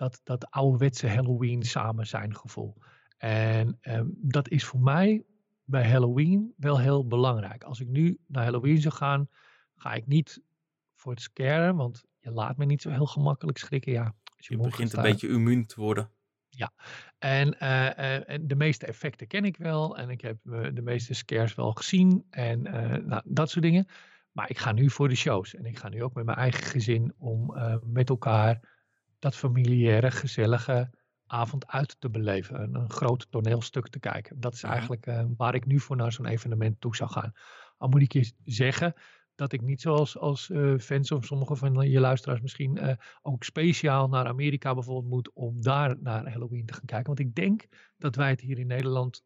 dat, dat ouderwetse Halloween samen zijn gevoel. En ehm, dat is voor mij bij Halloween wel heel belangrijk. Als ik nu naar Halloween zou gaan, ga ik niet voor het scaren, want je laat me niet zo heel gemakkelijk schrikken. Ja, als Je begint een beetje immuun te worden. en, eh, eh, en de meeste effecten ken ik wel. En ik heb eh, de meeste scares wel gezien. En nou, dat soort dingen. Maar ik ga nu voor de shows. En ik ga nu ook met mijn eigen gezin om met elkaar dat familiaire, gezellige avond uit te beleven. Een, een groot toneelstuk te kijken. Dat is eigenlijk eh, waar ik nu voor naar zo'n evenement toe zou gaan. Al moet ik je zeggen dat ik niet zoals als, eh, fans of sommige van je luisteraars misschien eh, ook speciaal naar Amerika bijvoorbeeld moet om daar naar Halloween te gaan kijken. Want ik denk dat wij het hier in Nederland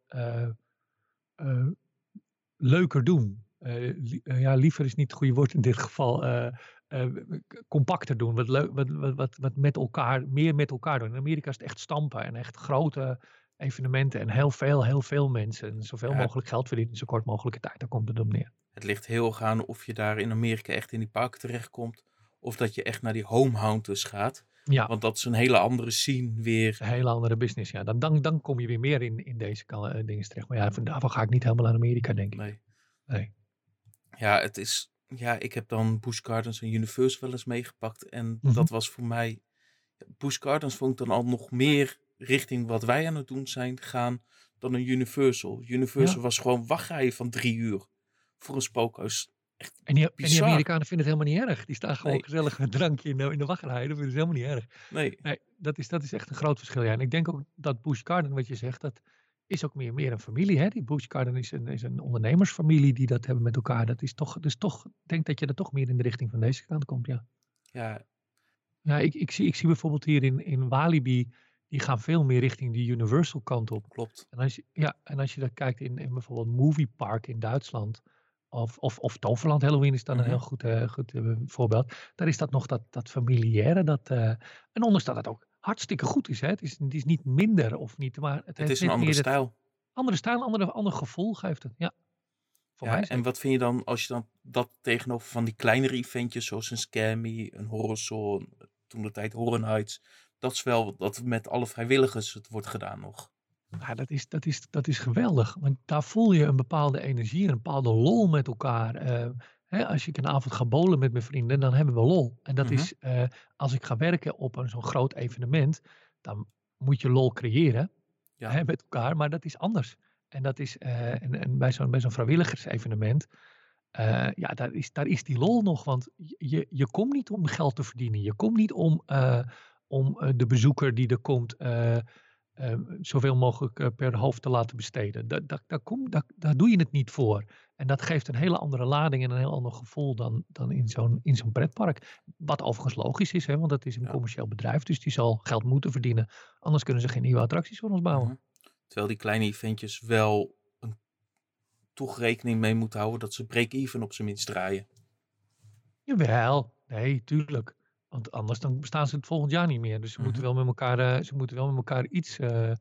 leuker doen. Ja, liever is niet het goede woord in dit geval. Eh, compacter doen. Wat, leuk, wat, wat, wat, met elkaar, meer met elkaar doen. In Amerika is het echt stampen en echt grote evenementen en heel veel, heel veel mensen. En zoveel Ja. mogelijk geld verdienen in zo kort mogelijke tijd. Daar komt het op neer. Het ligt heel erg aan of je daar in Amerika echt in die parken terechtkomt. Of dat je echt naar die homehounters gaat. Ja, Want dat is een hele andere scene weer. een hele andere business. Ja. Dan, dan, dan kom je weer meer in, in deze eh, dingen terecht. Maar ja, van daarvan ga ik niet helemaal naar Amerika, denk ik. Nee. Nee. Ja, het is. Ja, ik heb dan Busch Gardens en Universal wel eens meegepakt. En Mhm. dat was voor mij. Busch Gardens vond ik dan al nog meer richting wat wij aan het doen zijn gaan dan een Universal. Universal was gewoon wachtrij van drie uur voor een spookhuis. Echt En die, en die. Amerikanen vinden het helemaal niet erg. Die staan gewoon Nee. gezellig met een drankje in de, in de wachtrij. Dat vinden ze helemaal niet erg. Nee, Nee, dat is, dat is echt een groot verschil. Ja. En ik denk ook dat Busch Garden, wat je zegt, dat is ook meer, meer een familie. Hè? Die Busch Garden is een, is een ondernemersfamilie die dat hebben met elkaar. Dat is toch, dus toch, ik denk dat je er toch meer in de richting van deze kant komt. Ja, ja, ja ik, ik, zie, ik zie bijvoorbeeld hier in, in Walibi, die gaan veel meer richting die Universal kant op. klopt. En als je, ja, en als je dat kijkt in, in bijvoorbeeld Movie Park in Duitsland. Of, of, of Toverland Halloween is dan Mhm. een heel goed, eh, goed eh, voorbeeld. Daar is dat nog dat, dat familiaire. Dat, eh, en ondanks dat het ook hartstikke goed is. Hè? Het, is het is niet minder of niet. Maar het, is een andere het- stijl. andere stijl, ander, ander gevoel geeft het. Ja. Voor Ja, mij en wat vind je dan als je dan dat tegenover van die kleinere eventjes zoals een Scammy, een Horrorson, toen de tijd Horror Nights. Dat is wel dat met alle vrijwilligers het wordt gedaan nog. Ja, dat, is, dat, is, dat is geweldig. Want daar voel je een bepaalde energie, een bepaalde lol met elkaar. Eh, hè, als ik een avond ga bowlen met mijn vrienden, dan hebben we lol. En dat Mhm. is, eh, als ik ga werken op een zo'n groot evenement, dan moet je lol creëren Ja. hè, met elkaar. Maar dat is anders. En, dat is, eh, en, en bij zo'n bij zo'n vrijwilligersevenement, eh, ja, daar is, daar is die lol nog. Want je, je komt niet om geld te verdienen. Je komt niet om, om de bezoeker die er komt eh, eh, zoveel mogelijk eh, per hoofd te laten besteden. Daar, kom, doe je het niet voor. En dat geeft een hele andere lading en een heel ander gevoel dan, dan in zo'n in zo'n pretpark. Wat overigens logisch is, hè, want dat is een Ja. commercieel bedrijf, dus die zal geld moeten verdienen. Anders kunnen ze geen nieuwe attracties voor ons bouwen. Mhm. Terwijl die kleine eventjes wel een, toch rekening mee moeten houden dat ze break-even op zijn minst draaien. Jawel, nee, tuurlijk. Want anders dan bestaan ze het volgend jaar niet meer. Dus ze, moeten, Mhm. wel met elkaar, eh, ze moeten wel met elkaar iets eh, eh,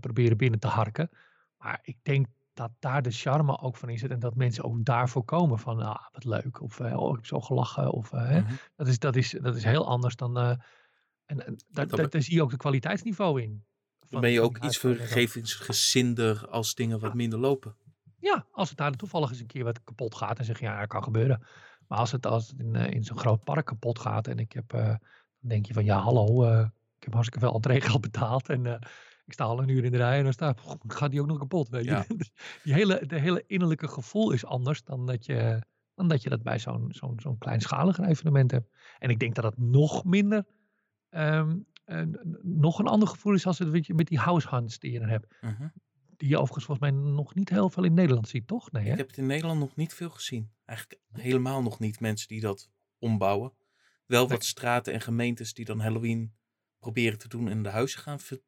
proberen binnen te harken. Maar ik denk dat daar de charme ook van in zit. En dat mensen ook daarvoor komen van, ah, wat leuk. Of, oh, ik heb zo gelachen. Of. Mhm. dat, is, dat, is, dat is heel anders dan... en, en daar, zie je ook de kwaliteitsniveau in. Dan ben je ook iets vergevingsgezinder als dingen wat minder lopen. Ja, als het daar toevallig eens een keer wat kapot gaat, dan zeg je ja, dat kan gebeuren. Maar als het, als het in, eh, in zo'n groot park kapot gaat en ik heb, eh, dan denk je van ja, hallo, eh, ik heb hartstikke veel entreegeld betaald en ik sta al een uur in de rij en dan staat, "Goh, gaat die ook nog kapot, weet je. Ja. Dus die hele, de hele innerlijke gevoel is anders dan dat je, dan dat, je dat bij zo'n zo'n zo'n kleinschaliger evenement hebt. En ik denk dat het nog minder, ehm, eh, n- nog een ander gevoel is als het je, met die house hunts die je dan hebt. Mhm. Die je overigens volgens mij nog niet heel veel in Nederland ziet, toch? Nee, hè? Ik heb het in Nederland nog niet veel gezien. Eigenlijk helemaal nog niet mensen die dat ombouwen. Wel Nee. wat straten en gemeentes die dan Halloween proberen te doen en de huizen gaan ver-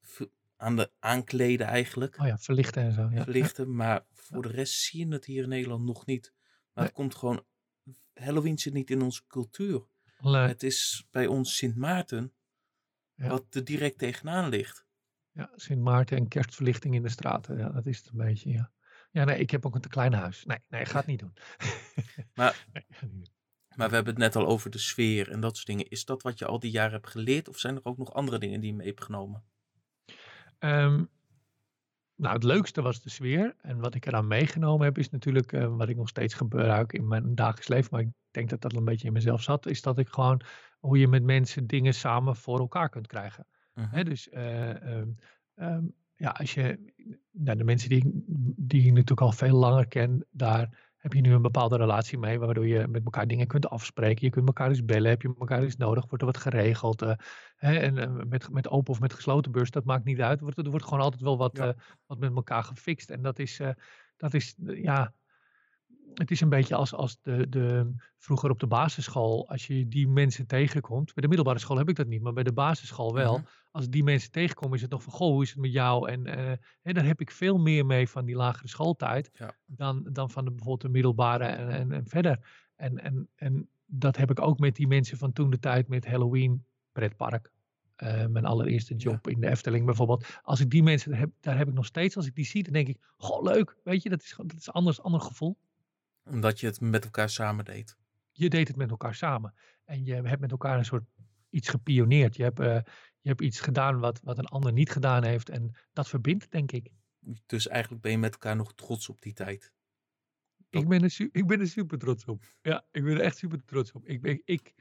ver- aan de aankleden eigenlijk. Oh ja, verlichten en zo. Ja. Verlichten. Maar voor de rest zie je het hier in Nederland nog niet. Maar het komt gewoon... Halloween zit niet in onze cultuur. Nee, Het is bij ons Sint Maarten. Ja. Wat er direct tegenaan ligt. Ja, Sint Maarten en kerstverlichting in de straten. Ja, dat is het een beetje, ja. Ja, nee, ik heb ook een te klein huis. Nee, nee, ga het niet doen. Maar- Nee, ga het niet doen. Maar we hebben het net al over de sfeer en dat soort dingen. Is dat wat je al die jaren hebt geleerd? Of zijn er ook nog andere dingen die je mee hebt genomen? Ehm, nou, het leukste was de sfeer. En wat ik eraan meegenomen heb, is natuurlijk eh, wat ik nog steeds gebruik in mijn dagelijks leven. Maar ik denk dat dat een beetje in mezelf zat. Is dat ik gewoon hoe je met mensen dingen samen voor elkaar kunt krijgen. Mhm. Dus eh, ehm, ehm, ja, als je, nou, de mensen die, ik- die ik natuurlijk al veel langer ken, daar heb je nu een bepaalde relatie mee, waardoor je met elkaar dingen kunt afspreken. Je kunt elkaar eens bellen, heb je elkaar eens nodig, wordt er wat geregeld. eh, hè, en eh, met, met open of met gesloten beurs, dat maakt niet uit. Er wordt, er wordt gewoon altijd wel wat, Ja. wat met elkaar gefixt. En dat is, dat is ja, het is een beetje als, als de, de, vroeger op de basisschool, als je die mensen tegenkomt. Bij de middelbare school heb ik dat niet, maar bij de basisschool wel. Mhm. Als die mensen tegenkomen, is het nog van, goh, hoe is het met jou? En eh, hè, daar heb ik veel meer mee van die lagere schooltijd Ja. dan, dan van de, bijvoorbeeld de middelbare en, en, en verder. En, en, en dat heb ik ook met die mensen van toen de tijd met Halloween pretpark. Eh, mijn allereerste job in de Efteling bijvoorbeeld. Als ik die mensen heb, daar heb ik nog steeds, als ik die zie, dan denk ik, goh, leuk. Weet je, dat is, dat is anders, ander gevoel. Omdat je het met elkaar samen deed. je deed het met elkaar samen. En je hebt met elkaar een soort iets gepioneerd. Je hebt, eh, je hebt iets gedaan wat, wat een ander niet gedaan heeft. En dat verbindt, denk ik. Dus eigenlijk ben je met elkaar nog trots op die tijd. Dat- Ik ben, er ik ben er super trots op. Ja, ik ben er echt super trots op. Ik, ben, ik,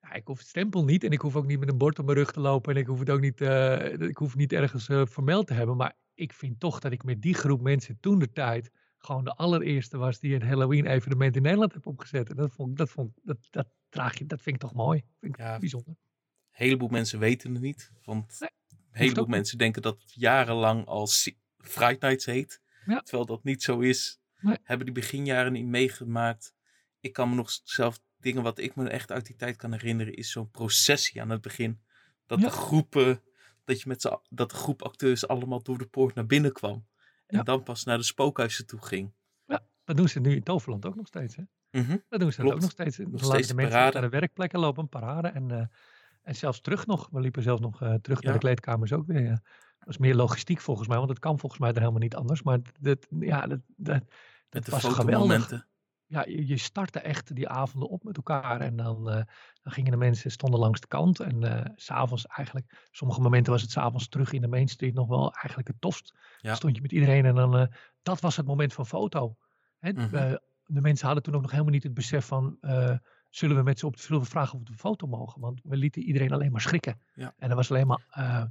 ja, ik hoef het stempel niet. En ik hoef ook niet met een bord op mijn rug te lopen. En ik hoef het ook niet, eh, ik hoef niet ergens eh, vermeld te hebben. Maar ik vind toch dat ik met die groep mensen toen de tijd gewoon de allereerste was die een Halloween evenement in Nederland heb opgezet. En dat vond, dat vond, dat, dat draag je, dat vind ik toch mooi. Vind ik Ja. bijzonder. Een heleboel mensen weten het niet. Want Nee, een heleboel mensen denken dat het jarenlang al Si- Fright Nights heet. Ja. Terwijl dat niet zo is. Nee. Hebben die beginjaren niet meegemaakt. Ik kan me nog zelf dingen wat ik me echt uit die tijd kan herinneren. Is zo'n processie aan het begin. Dat Ja. de groepen. Dat, je met dat de groep acteurs allemaal door de poort naar binnen kwam. En Ja. dan pas naar de spookhuizen toe ging. Dat doen ze nu in Toverland ook nog steeds. Hè? Mhm. Dat doen ze ook nog steeds. Nog laten de mensen naar de werkplekken lopen, een parade. En, eh, en zelfs terug nog. We liepen zelfs nog eh, terug naar Ja. de kleedkamers ook weer. Ja. Dat is meer logistiek volgens mij, want het kan volgens mij er helemaal niet anders. Maar dat, ja, dat, dat, dat was geweldig. Ja, je, startte echt die avonden op met elkaar. En dan, eh, dan gingen de mensen, stonden langs de kant. En s s'avonds eigenlijk, sommige momenten was het s'avonds terug in de Main Street nog wel eigenlijk het tofst. Ja. Stond je met iedereen en dan, eh, dat was het moment van foto. Hè, Mhm. de mensen hadden toen ook nog helemaal niet het besef van, zullen we met ze op zullen we vragen of we de foto mogen? Want we lieten iedereen alleen maar schrikken. Ja. En er was alleen maar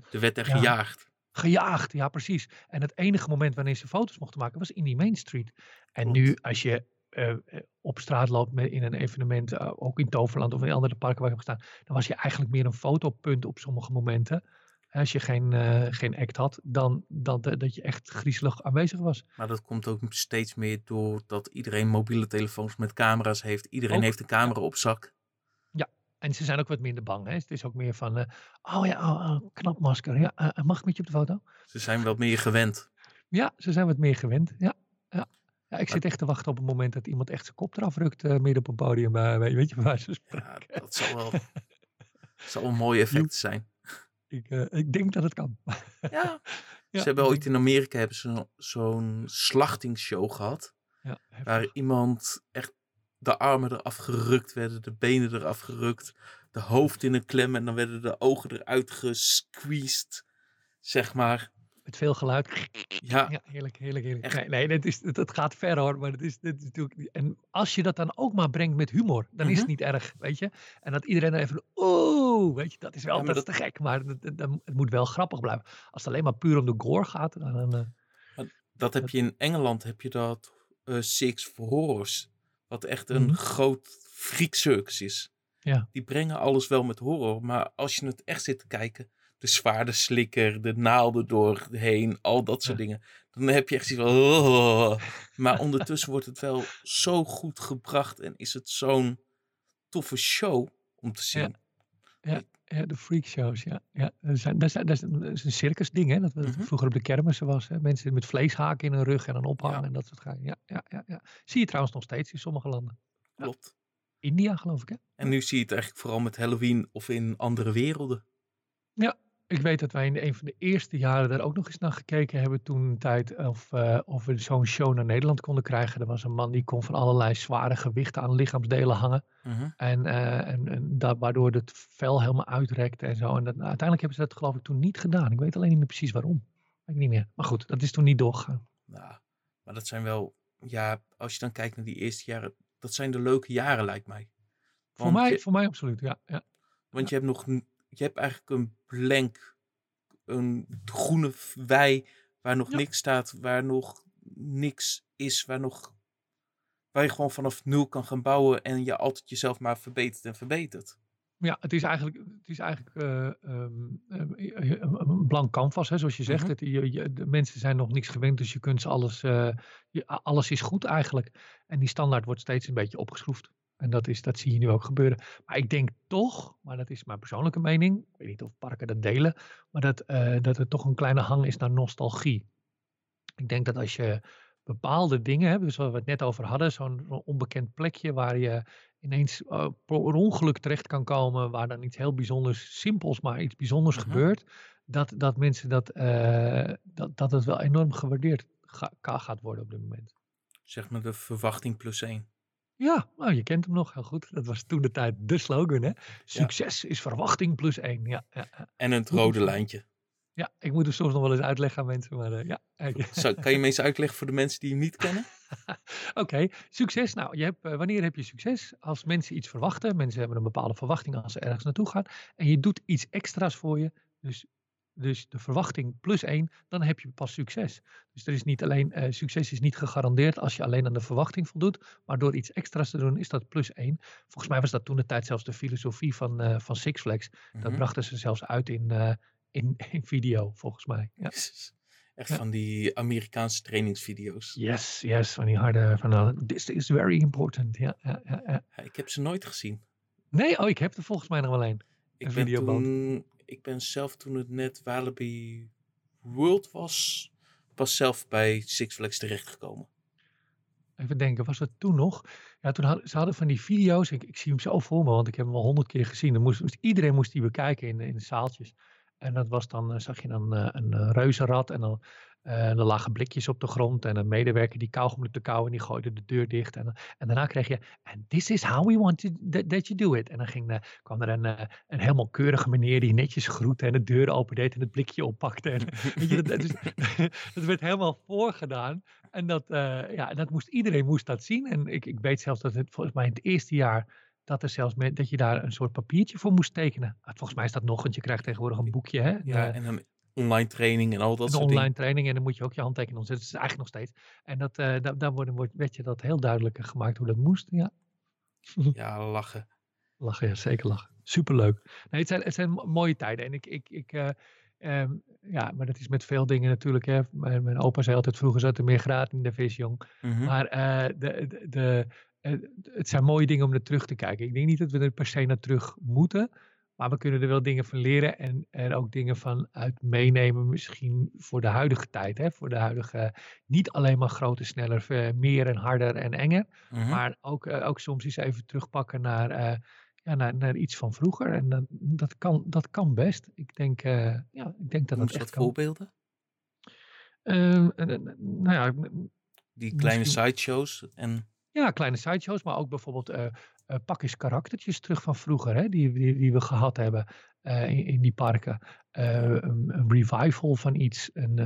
Er werd er Ja. gejaagd. gejaagd, ja precies. En het enige moment wanneer ze foto's mochten maken was in die Main Street. En nu als je eh, eh, op straat loopt met, in een evenement, eh, ook in Toverland of in andere parken waar ik heb gestaan, dan was je eigenlijk meer een fotopunt op sommige momenten. Als je geen, geen act had, dan, dan dat je echt griezelig aanwezig was. Maar dat komt ook steeds meer doordat iedereen mobiele telefoons met camera's heeft. Iedereen Ook, heeft een camera op zak. En ze zijn ook wat minder bang. Hè? Het is ook meer van, oh ja, oh, oh, knap masker. Ja, mag ik met je op de foto? Ze zijn wel meer gewend. Ja, ze zijn wat meer gewend. Ja, ja. ik zit echt te wachten op het moment dat iemand echt zijn kop eraf rukt eh, midden op een podium. eh, weet, weet je, waar ze Ja, dat zal wel zal een mooi effect zijn. Ik, eh, ik denk dat het kan. Ja. Ja, ze hebben ooit in Amerika hebben ze zo- zo'n slachtingsshow gehad. Ja. Waar iemand echt de armen eraf gerukt werden, de benen eraf gerukt, de hoofd in een klem en dan werden de ogen eruit gesqueezed. Zeg maar. Met veel geluid. Ja, Ja, heerlijk, heerlijk, heerlijk. Echt. Nee, nee dat, is, dat, gaat ver hoor. Maar dat is, dat is natuurlijk. En als je dat dan ook maar brengt met humor, dan is Mhm. het niet erg, weet je. En dat iedereen dan even. Oeh, weet je, dat is wel Ja, dat te gek. Maar het moet wel grappig blijven. Als het alleen maar puur om de gore gaat, dan. eh, dat heb je in Engeland, heb je dat eh, Six for Horrors. Wat echt een Mhm. groot freak circus is. Ja. Die brengen alles wel met horror, maar als je het echt zit te kijken, de zwaardeslikker, de naalden doorheen, al dat soort Ja. dingen, dan heb je echt zoiets van, "Oh." maar ondertussen wordt het wel zo goed gebracht en is het zo'n toffe show om te zien. Ja. ja, ja, de freakshows, ja. ja. Dat, zijn, dat, zijn, dat, is, een circus ding, hè. Dat Mhm. vroeger op de kermissen was. Hè. Mensen met vleeshaken in hun rug en dan ophangen Ja. en dat soort dingen. Ja, ja, ja, ja. Zie je trouwens nog steeds in sommige landen. Ja. Klopt. India, geloof ik, hè. En nu zie je het eigenlijk vooral met Halloween of in andere werelden. Ik weet dat wij in een van de eerste jaren daar ook nog eens naar gekeken hebben toen een tijd of, eh, of we zo'n show naar Nederland konden krijgen. Er was een man die kon van allerlei zware gewichten aan lichaamsdelen hangen. Mhm. En, eh, en, en da- waardoor het vel helemaal uitrekte en zo. En dat, uiteindelijk hebben ze dat geloof ik toen niet gedaan. Ik weet alleen niet meer precies waarom. Weet ik niet meer. Maar goed, dat is toen niet doorgegaan. Nou, maar dat zijn wel, ja, als je dan kijkt naar die eerste jaren, dat zijn de leuke jaren lijkt mij. Voor mij, je- voor mij absoluut, ja. ja. Want je hebt nog, je hebt eigenlijk een blank, een groene wei waar nog Ja. niks staat, waar nog niks is, waar nog, waar je gewoon vanaf nul kan gaan bouwen en je altijd jezelf maar verbetert en verbetert. Ja, het is eigenlijk, het is eigenlijk eh, ehm, ehm, een blank canvas, hè, zoals je zegt. Het, je, je- de mensen zijn nog niks gewend, dus je kunt ze alles, eh, je, alles is goed eigenlijk. En die standaard wordt steeds een beetje opgeschroefd. En dat, is, dat zie je nu ook gebeuren. Maar ik denk toch, maar dat is mijn persoonlijke mening, ik weet niet of parken dat delen, maar dat, eh, dat er toch een kleine hang is naar nostalgie. Ik denk dat als je bepaalde dingen hebt, dus waar we het net over hadden, zo'n onbekend plekje waar je ineens eh, per ongeluk terecht kan komen, waar dan iets heel bijzonders, simpels, maar iets bijzonders Mhm. gebeurt, dat, dat mensen dat, eh, dat, dat het wel enorm gewaardeerd ga- gaat worden op dit moment. Zeg maar de verwachting plus één. Ja, nou, je kent hem nog heel goed. Dat was toen de tijd de slogan, hè? Succes is verwachting plus één. Ja. En het rode lijntje. ja, ik moet hem soms nog wel eens uitleggen aan mensen, maar eh, ja. Zou- kan je hem eens uitleggen voor de mensen die hem niet kennen? Oké, succes. Nou, je hebt, eh, wanneer heb je succes? Als mensen iets verwachten, mensen hebben een bepaalde verwachting als ze ergens naartoe gaan, en je doet iets extra's voor je, dus, dus de verwachting plus één, dan heb je pas succes. Dus er is niet alleen, eh, succes is niet gegarandeerd als je alleen aan de verwachting voldoet, maar door iets extra's te doen is dat plus één. Volgens mij was dat toen de tijd zelfs de filosofie van, eh, van Six Flags. Dat Mhm. brachten ze zelfs uit in, eh, in, in video, volgens mij. Ja. Echt Ja. van die Amerikaanse trainingsvideo's. Yes, yes, van die harde, van uh, this is very important. Ja, ja, ja, ik heb ze nooit gezien. Nee, oh, ik heb er volgens mij nog wel een. Ik Een ben, toen, ik ben zelf toen het net Walibi World was, pas zelf bij Six Flags terechtgekomen. Even denken, was dat toen nog? Ja, toen ze hadden van die video's. Ik, ik zie hem zo voor me, want ik heb hem al honderd keer gezien. Dan moest- iedereen moest die bekijken in, in de zaaltjes. En dat was dan, eh, zag je dan eh, een eh, reuzenrad en dan, eh, er lagen blikjes op de grond. En een medewerker die kauwgom liep te kauwen en die gooide de deur dicht. En, en daarna kreeg je, and this is how we want to, that, that you do it. En dan ging, eh, kwam er een, eh, een helemaal keurige meneer die netjes groette en de deur opendeed en het blikje oppakte. En, weet je, dat, werd helemaal voorgedaan. En dat, ja, dat moest, iedereen moest dat zien. En ik, ik weet zelfs dat het volgens mij in het eerste jaar dat er zelfs met, dat je daar een soort papiertje voor moest tekenen. Ah, Volgens mij is dat nog, want je krijgt tegenwoordig een boekje. Hè? Ja, en dan online training en al dat een soort online dingen. training en dan moet je ook je handtekening ontzetten. Dat is eigenlijk nog steeds. En dat, eh daar, daar wordt, wordt, werd je dat heel duidelijk gemaakt hoe dat moest. Ja, Ja, lachen. lachen, ja, zeker lachen. Superleuk. Nee, het zijn, het zijn mo- mooie tijden. En ik, ik, ik eh, ehm, ja, maar dat is met veel dingen natuurlijk. Hè. Mijn, mijn opa zei altijd, vroeger zat er meer graad in de vis, jong. Mhm. Maar eh, de, de, de, het zijn mooie dingen om naar terug te kijken. Ik denk niet dat we er per se naar terug moeten. Maar we kunnen er wel dingen van leren en er ook dingen van uit meenemen. Misschien voor de huidige tijd. Hè? Voor de huidige, niet alleen maar groter, sneller, eh, meer en harder en enger. Mhm. Maar ook, eh, ook soms eens even terugpakken naar, eh, ja, naar, naar iets van vroeger. En dat, dat, kan, dat kan best. Ik denk, eh, ja, ik denk dat Noem dat echt wat kan. voorbeelden. Ehm, eh, eh, nou ja, Die kleine Misschien- sideshows. En Ja, kleine sideshows, maar ook bijvoorbeeld eh, pak eens karaktertjes terug van vroeger, hè, die, die, die we gehad hebben eh, in, in die parken. Eh, een, een revival van iets, een,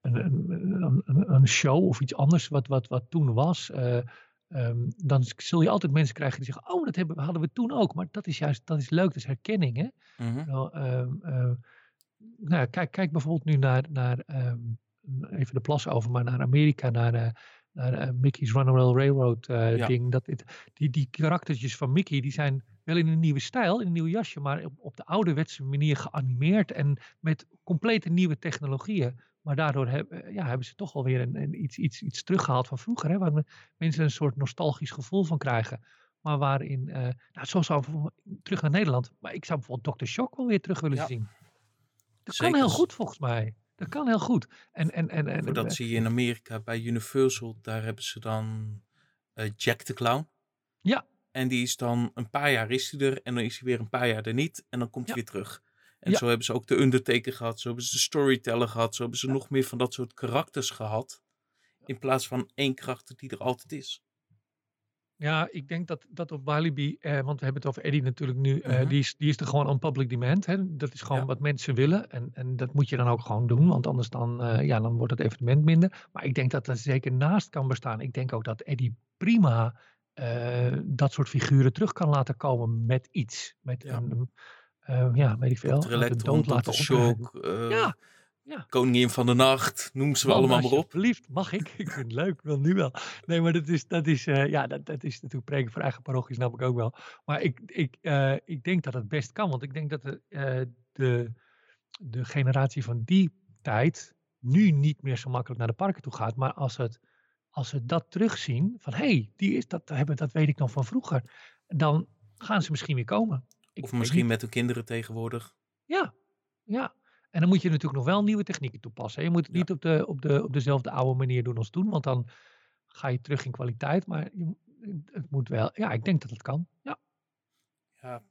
een, een, show of iets anders wat, wat, wat toen was. Eh, ehm, dan zul je altijd mensen krijgen die zeggen, oh, dat hebben, hadden we toen ook. Maar dat is juist, dat is leuk, dat is herkenning. Hè? mhm. Ehm, eh, nou, ja, kijk, kijk bijvoorbeeld nu naar, naar ehm, even de plas over, maar naar Amerika, naar, eh, Mickey's Runaway Railroad eh, Ja. ding. Dat het, die, die karaktertjes van Mickey, die zijn wel in een nieuwe stijl, in een nieuw jasje, maar op, op de ouderwetse manier geanimeerd en met complete nieuwe technologieën. Maar daardoor heb, eh, ja, hebben ze toch alweer een, een, iets, iets, iets teruggehaald van vroeger, hè, waar me- mensen een soort nostalgisch gevoel van krijgen. maar waarin, uh, nou, zo zou terug naar Nederland, maar ik zou bijvoorbeeld Dr. Shock wel weer terug willen Ja. zien. Dat Zeker. kan heel goed volgens mij. Dat kan heel goed. En, en, en, en, dat eh, zie je in Amerika bij Universal. Daar hebben ze dan eh, Jack the Clown. Ja. En die is dan een paar jaar is hij er. En dan is hij weer een paar jaar er niet. En dan komt hij Ja. weer terug. En Ja. zo hebben ze ook de Undertaker gehad. Zo hebben ze de Storyteller gehad. Zo hebben ze Ja. nog meer van dat soort karakters gehad. In plaats van één karakter die er altijd is. Ja, ik denk dat, dat op Walibi, eh, want we hebben het over Eddie natuurlijk nu, eh, Mhm. die, is, die is er gewoon on public demand. Hè? Dat is gewoon Ja. wat mensen willen en, en dat moet je dan ook gewoon doen, want anders dan, eh, ja, dan wordt het evenement minder. Maar ik denk dat dat zeker naast kan bestaan. Ik denk ook dat Eddie prima dat soort figuren terug kan laten komen met iets. Met Ja. een, eh, ja, weet ik veel, Dr. laten. Shock, Ja, ja. Koningin van de Nacht. Noem ze Man, allemaal maar op. alsjeblieft, mag ik? Ik vind het leuk, wil nu wel. Nee, maar dat is, dat is, eh, ja, dat, dat is natuurlijk preken voor eigen parochie, snap ik ook wel. Maar ik, ik, eh, ik denk dat het best kan, want ik denk dat de, eh, de, de generatie van die tijd nu niet meer zo makkelijk naar de parken toe gaat. Maar als, het, als ze dat terugzien, van hé, hey, die is dat, hebben, dat weet ik nog van vroeger, dan gaan ze misschien weer komen. Ik Of misschien niet. met hun kinderen tegenwoordig. Ja, ja. En dan moet je natuurlijk nog wel nieuwe technieken toepassen. Je moet het Ja. niet op, de, op, de, op dezelfde oude manier doen als toen, want dan ga je terug in kwaliteit. Maar je, het moet wel, ja, ik denk dat het kan. Ja, Ja,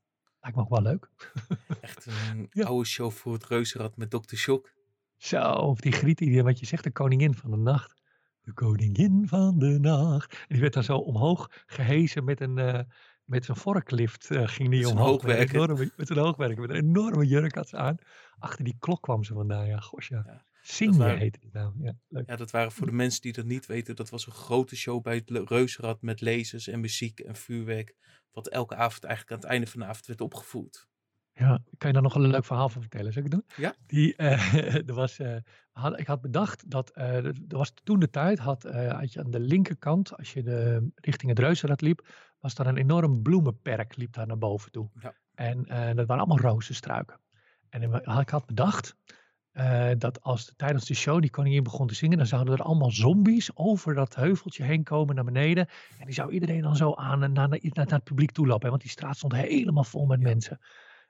lijkt me ook wel leuk. echt een Ja. oude show voor het reuzenrad met Dr. Shock. Zo, of die Griet, die, wat je zegt, de koningin van de nacht. De koningin van de nacht. En die werd dan zo omhoog gehezen met een, eh, met zo'n vorklift. eh, ging die omhoog. Met een hoogwerker. enorme, met zo'n hoogwerker. Met een enorme jurk had ze aan. Achter die klok kwam ze vandaan. Ja, gosh ja. Ja, waren- heette die naam. Ja, leuk. Ja, dat waren voor de mensen die dat niet weten. Dat was een grote show bij het Reuzenrad met lasers en muziek en vuurwerk. Wat elke avond eigenlijk aan het einde van de avond werd opgevoerd. Ja, kan je daar nog een leuk verhaal van vertellen? Zal ik het doen? Ja. Die, eh, er was, eh, had, ik had bedacht dat eh, er was toen de tijd, had, had je aan de linkerkant, als je de, richting het Reuzenrad liep, was daar een enorm bloemenperk, liep daar naar boven toe. Ja. En dat waren allemaal rozenstruiken. En ik had- bedacht eh, dat als de, tijdens de show die koningin begon te zingen, dan zouden er allemaal zombies over dat heuveltje heen komen naar beneden. En die zou iedereen dan zo aan en naar, naar, naar het publiek toe lopen. hè, Want die straat stond helemaal vol met mensen.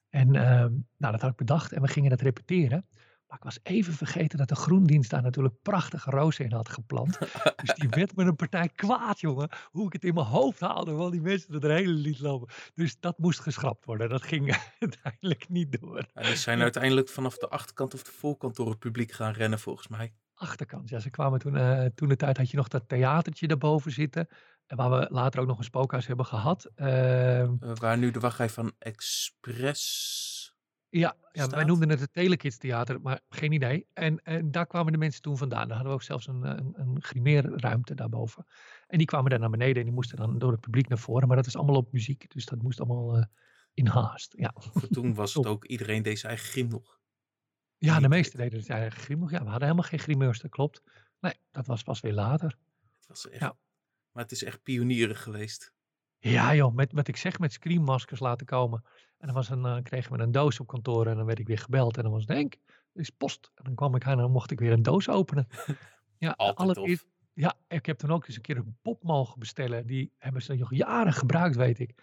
En ehm, nou, dat had ik bedacht en we gingen dat repeteren. Maar ik was even vergeten dat de groendienst daar natuurlijk prachtige rozen in had geplant. dus die werd met een partij kwaad, jongen. Hoe ik het in mijn hoofd haalde, wel die mensen er hele liet lopen. Dus dat moest geschrapt worden. Dat ging uiteindelijk niet door. Ja, die zijn Ja. uiteindelijk vanaf de achterkant of de voorkant door het publiek gaan rennen, volgens mij. Achterkant, ja. Ze kwamen toen, eh, toen de tijd had je nog dat theatertje daarboven zitten. En waar we later ook nog een spookhuis hebben gehad. Ehm, Eh, waar nu de wachtrij van Express. Ja, ja wij noemden het het Telekids Theater, maar geen idee. En, en daar kwamen de mensen toen vandaan. Daar hadden we ook zelfs een, een, een grimeerruimte daarboven. En die kwamen daar naar beneden en die moesten dan door het publiek naar voren. Maar dat is allemaal op muziek, dus dat moest allemaal eh, in haast. Ja, toen was het ook iedereen deed zijn eigen grim nog. ja de meesten deden het eigen grimmig. Ja, we hadden helemaal geen grimeurs, dat klopt. Nee, dat was pas weer later. Het was echt, Ja. Maar het is echt pionieren geweest. Ja joh, met wat ik zeg, met screammaskers laten komen. En dan was een, eh, kregen we een doos op kantoor en dan werd ik weer gebeld. En dan was het, Henk, er is post. En dan kwam ik aan en dan mocht ik weer een doos openen. Ja, allereerst-. Ja, ik heb toen ook eens een keer een pop mogen bestellen. Die hebben ze nog jaren gebruikt, weet ik.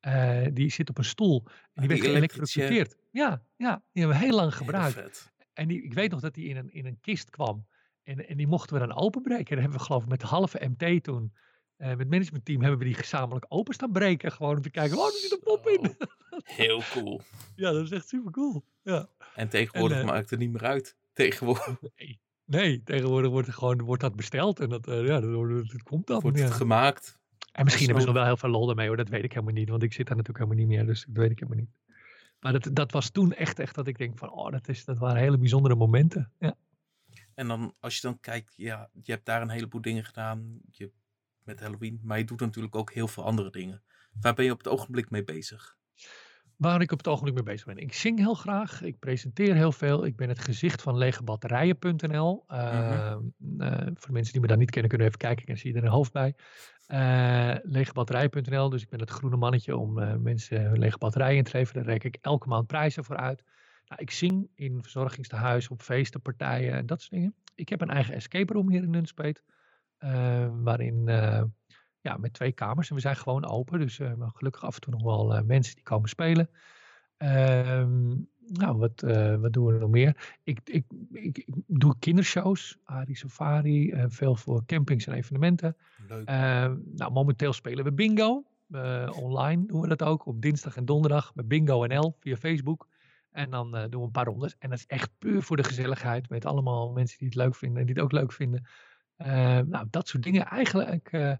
Eh, die zit op een stoel en die die werd geëlektrocuteerd. Ja, ja, die hebben we heel lang gebruikt. En die, ik weet nog dat die in een, in een kist kwam. En, en die mochten we dan openbreken. En dan hebben we geloof ik met de halve MT toen, eh, met het managementteam, hebben we die gezamenlijk open staan breken. Gewoon om te kijken, oh, er zit een pop in. Heel cool. ja, dat is echt super cool. Ja. En tegenwoordig En, eh, maakt het niet meer uit. Tegenwoordig Nee, nee, tegenwoordig wordt, gewoon, wordt dat besteld en dat, eh, ja, dat, komt dan. wordt ja. het gemaakt. En misschien hebben ze nog wel heel veel lol ermee hoor, dat weet ik helemaal niet. Want ik zit daar natuurlijk helemaal niet meer, dus dat weet ik helemaal niet. Maar dat, dat was toen echt, echt dat ik denk van, oh, dat, is, dat waren hele bijzondere momenten. Ja. En dan, als je dan kijkt, ja, je hebt daar een heleboel dingen gedaan. Je, met Halloween. Maar je doet natuurlijk ook heel veel andere dingen. Waar ben je op het ogenblik mee bezig? Waar ik op het ogenblik mee bezig ben. Ik zing heel graag, ik presenteer heel veel. Ik ben het gezicht van legebatterijen.nl. Uh, voor de mensen die me daar niet kennen, kunnen even kijken. Ik zie er een hoofd bij. Uh, legebatterijen.nl. Dus ik ben het groene mannetje om uh, mensen hun lege batterijen in te leveren. Daar reken ik elke maand prijzen voor uit. Nou, ik zing in verzorgingstehuizen, op feesten, partijen en dat soort dingen. Ik heb een eigen escape room hier in Nunspeet. Uh, waarin ja, met twee kamers. En we zijn gewoon open. Dus hebben gelukkig af en toe nog wel mensen die komen spelen. Ehm, nou, wat, wat doen we nog meer? Ik, ik, ik, ik doe kindershows, Ari Safari, veel voor campings en evenementen. Leuk. Ehm, nou, momenteel spelen we bingo. online doen we dat ook op dinsdag en donderdag met Bingo NL via Facebook. En dan doen we een paar rondes. En dat is echt puur voor de gezelligheid. Met allemaal mensen die het leuk vinden en die het ook leuk vinden. Ehm, nou, dat soort dingen. Eigenlijk uh,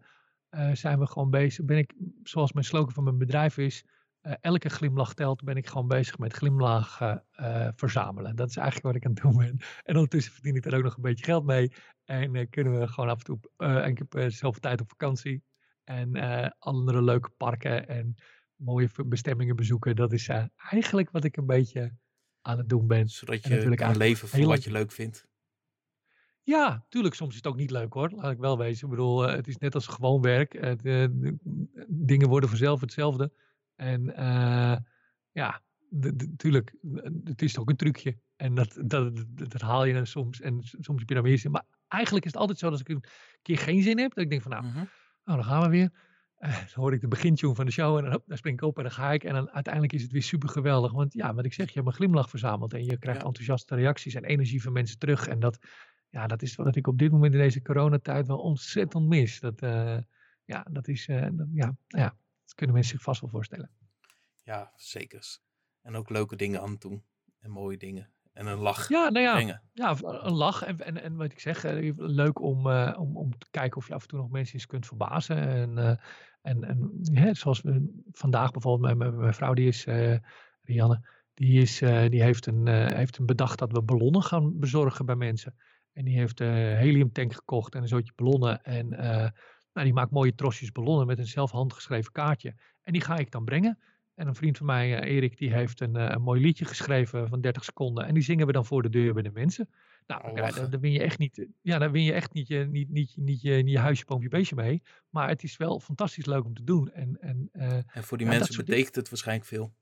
zijn we gewoon bezig. Ben ik, zoals mijn slogan van mijn bedrijf is, uh, elke glimlach telt, ben ik gewoon bezig met glimlachen uh, verzamelen. Dat is eigenlijk wat ik aan het doen ben. En ondertussen verdien ik er ook nog een beetje geld mee. En kunnen we gewoon af en toe, en ik heb zoveel tijd op vakantie. En andere leuke parken en mooie bestemmingen bezoeken. Dat is eigenlijk wat ik een beetje aan het doen ben. Zodat je kan leven voor wat je leuk vindt. Ja, tuurlijk, soms is het ook niet leuk hoor. Laat ik wel wezen. Ik bedoel, uh, het is net als gewoon werk. De, de, dingen worden vanzelf hetzelfde. En uh, ja, natuurlijk, het is ook een trucje. En dat, dat, dat, haal je dan soms. En soms heb je dan meer zin. Maar eigenlijk is het altijd zo dat als ik een keer geen zin heb. Dat ik denk van nou, -huh. nou dan gaan we weer. dan hoor ik de begintune van de show en dan, dan spring ik op en dan ga ik. En dan uiteindelijk is het weer super geweldig. Want ja, wat ik zeg, je hebt een glimlach verzameld. En je krijgt ja. enthousiaste reacties en energie van mensen terug. En dat, ja, dat is wat ik op dit moment in deze coronatijd wel ontzettend mis. Dat, uh, ja, dat is, uh, dat, ja, ja, dat kunnen mensen zich vast wel voorstellen. Ja, zeker. En ook leuke dingen aan doen. En mooie dingen. En een lach ja, nou ja, brengen. Ja, een lach. En, en, en wat ik zeg, uh, leuk om, om, om te kijken of je af en toe nog mensen eens kunt verbazen. En, en, en ja, zoals we vandaag bijvoorbeeld, mijn, mijn vrouw die is, Rianne, die, is, die heeft, een, heeft een bedacht dat we ballonnen gaan bezorgen bij mensen. En die heeft een heliumtank gekocht en een soortje ballonnen. En uh, nou, die maakt mooie trosjes ballonnen met een zelf handgeschreven kaartje. En die ga ik dan brengen. En een vriend van mij, uh, Erik, die heeft een, een, mooi liedje geschreven van 30 seconden. En die zingen we dan voor de deur bij de mensen. Nou, oh, ja, daar, win je echt niet, ja, daar win je echt niet je, niet, niet, niet, je, niet je huisje, beestje mee. Maar het is wel fantastisch leuk om te doen. En, en, en voor die ja, mensen betekent het waarschijnlijk veel.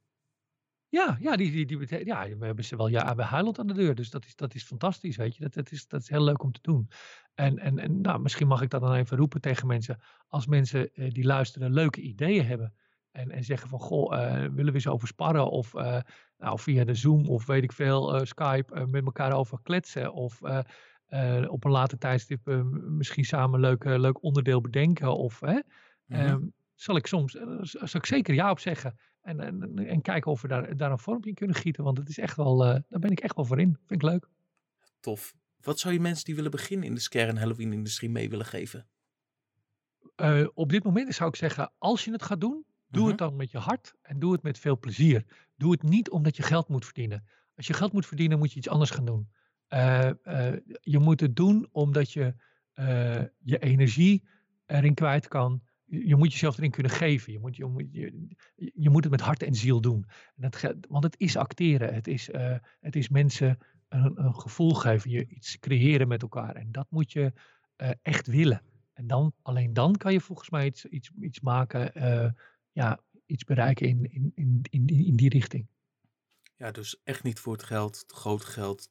Ja, ja, die, die, die, ja, we hebben ze wel ja, bij Huiland aan de deur. Dus dat is, dat is fantastisch, weet je. Dat, dat, is, dat is heel leuk om te doen. En, en, en nou, misschien mag ik dat dan even roepen tegen mensen. Als mensen eh, die luisteren leuke ideeën hebben. En, en zeggen van, goh, uh, willen we eens over sparren? Of uh, nou, via de Zoom of weet ik veel, Skype met elkaar over kletsen. Of op een later tijdstip misschien samen een leuk, leuk onderdeel bedenken. Of, mm -hmm. zal ik soms, zal ik zeker ja op zeggen. En, en, en kijken of we daar, daar een vormpje in kunnen gieten. Want het is echt wel, uh, daar ben ik echt wel voor in. Vind ik leuk. Tof. Wat zou je mensen die willen beginnen in de scare- en Halloween-industrie mee willen geven? Uh, op dit moment zou ik zeggen, als je het gaat doen, doe -huh. het dan met je hart en doe het met veel plezier. Doe het niet omdat je geld moet verdienen. Als je geld moet verdienen, moet je iets anders gaan doen. Uh, je moet het doen omdat je je energie erin kwijt kan je moet jezelf erin kunnen geven. Je moet, je, moet, je, je moet het met hart en ziel doen. En dat, want het is acteren. Het is, uh, het is mensen een, een, gevoel geven. Je iets creëren met elkaar. En dat moet je uh, echt willen. En dan, alleen dan kan je volgens mij iets, iets, iets maken. Uh, ja, iets bereiken in, in, in, in, in die richting. Ja, dus echt niet voor het geld, het grote geld.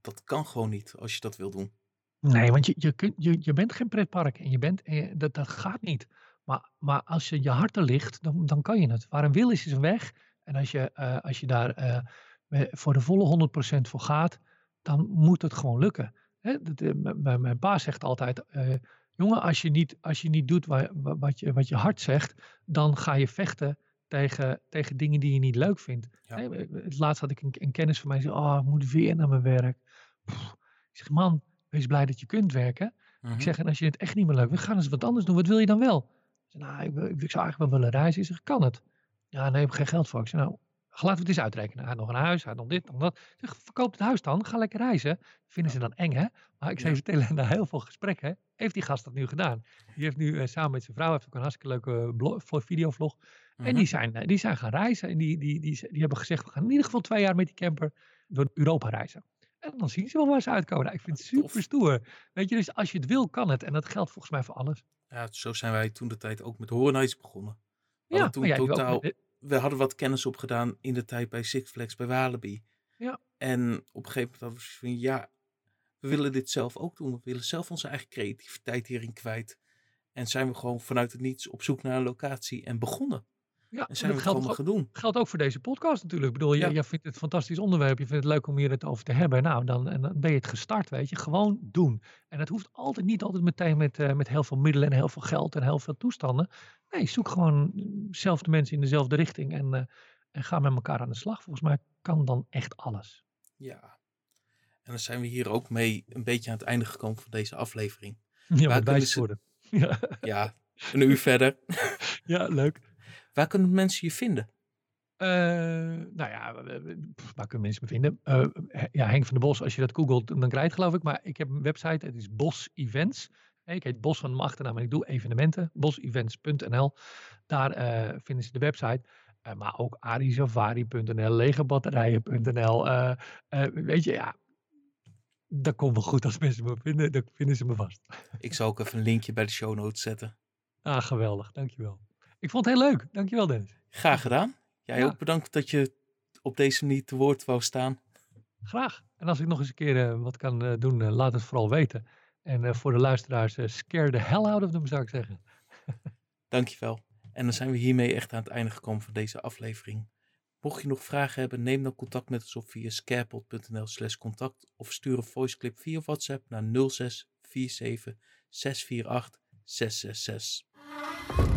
Dat kan gewoon niet als je dat wil doen. Nee, want je, je, kunt, je, je bent geen pretpark en je bent, dat, dat gaat niet. Maar, maar als je je hart er ligt, dan, dan kan je het. Waar een wil is, is een weg. En als je, uh, als je daar uh, voor de volle 100% voor gaat, dan moet het gewoon lukken. Hè? Mijn, mijn pa zegt altijd, jongen, als je niet, als je niet doet wat, wat, je, wat je hart zegt, dan ga je vechten tegen, tegen dingen die je niet leuk vindt. Ja. Het laatst had ik een, een, kennis van mij die zei, oh, ik moet weer naar mijn werk. Pff, ik zeg, man, wees blij dat je kunt werken. Ik mhm. zeg, en als je het echt niet meer leuk vindt, ga eens wat anders doen. Wat wil je dan wel? Nou, ik, ik, ik, zou eigenlijk wel willen reizen. Ik zeg, kan het? Ja, nee, ik heb geen geld voor. Ik zeg, nou, laten we het eens uitrekenen. Hij had nog een huis, hij had nog dit, nog dat. Ik zeg, verkoop het huis dan, ga lekker reizen. Vinden ze dan eng, hè? Maar ik zei vertellen, na heel veel gesprekken, heeft die gast dat nu gedaan. Die heeft nu uh, samen met zijn vrouw, heeft ook een hartstikke leuke blog, videovlog. En die zijn, uh, die zijn gaan reizen. En die, die, die, die, hebben gezegd, we gaan in ieder geval twee jaar met die camper door Europa reizen. En dan zien ze wel waar ze uitkomen. Nou, ik vind het super stoer. Weet je, dus als je het wil, kan het. En dat geldt volgens mij voor alles. Ja, zo zijn wij toen de tijd ook met Horror Nights begonnen. We ja, toen totaal, we hadden wat kennis opgedaan in de tijd bij Six Flags, bij Walibi. Ja. En op een gegeven moment hadden we van, ja, we willen dit zelf ook doen. We willen zelf onze eigen creativiteit hierin kwijt. En zijn we gewoon vanuit het niets op zoek naar een locatie en begonnen. Ja, En zijn we dat het geldt, gewoon ook, doen. geldt ook voor deze podcast natuurlijk. Ik bedoel, Ja. jij, jij vindt het een fantastisch onderwerp. Je vindt het leuk om hier het over te hebben. Nou, dan, en dan ben je het gestart, weet je. Gewoon doen. En het hoeft altijd niet altijd meteen met, eh, met heel veel middelen en heel veel geld en heel veel toestanden. Nee, zoek gewoon dezelfde mensen in dezelfde richting en, eh, en ga met elkaar aan de slag. Volgens mij kan dan echt alles. Ja. En dan zijn we hier ook mee een beetje aan het einde gekomen van deze aflevering. Ja, Waar met wijs worden. Ja, Ja, een uur verder. ja, leuk. Waar kunnen mensen je vinden? Eh, nou ja, pff, waar kunnen mensen me vinden? Eh, ja, Henk van der Bos, als je dat googelt, dan krijg je het geloof ik. Maar ik heb een website, het is Bos Events. Ik heet Bos van mijn achternaam en ik doe evenementen. Bosevents.nl. Daar eh, vinden ze de website. Maar ook arisafari.nl, legerbatterijen.nl. weet je, ja, dat komt wel goed als mensen me vinden. Dan vinden ze me vast. Ik zal ook even een linkje bij de show notes zetten. Ah, geweldig. Dankjewel. Ik vond het heel leuk. Dankjewel Dennis. Graag gedaan. Jij Ja. ook bedankt dat je op deze manier te woord wou staan. Graag. En als ik nog eens een keer eh, wat kan eh, doen, eh, laat het vooral weten. En voor de luisteraars, scare the hell out of them, zou ik zeggen. Dankjewel. En dan zijn we hiermee echt aan het einde gekomen van deze aflevering. Mocht je nog vragen hebben, neem dan contact met ons op via scarepod.nl slash contact of stuur een voiceclip via WhatsApp naar 0647 648 666.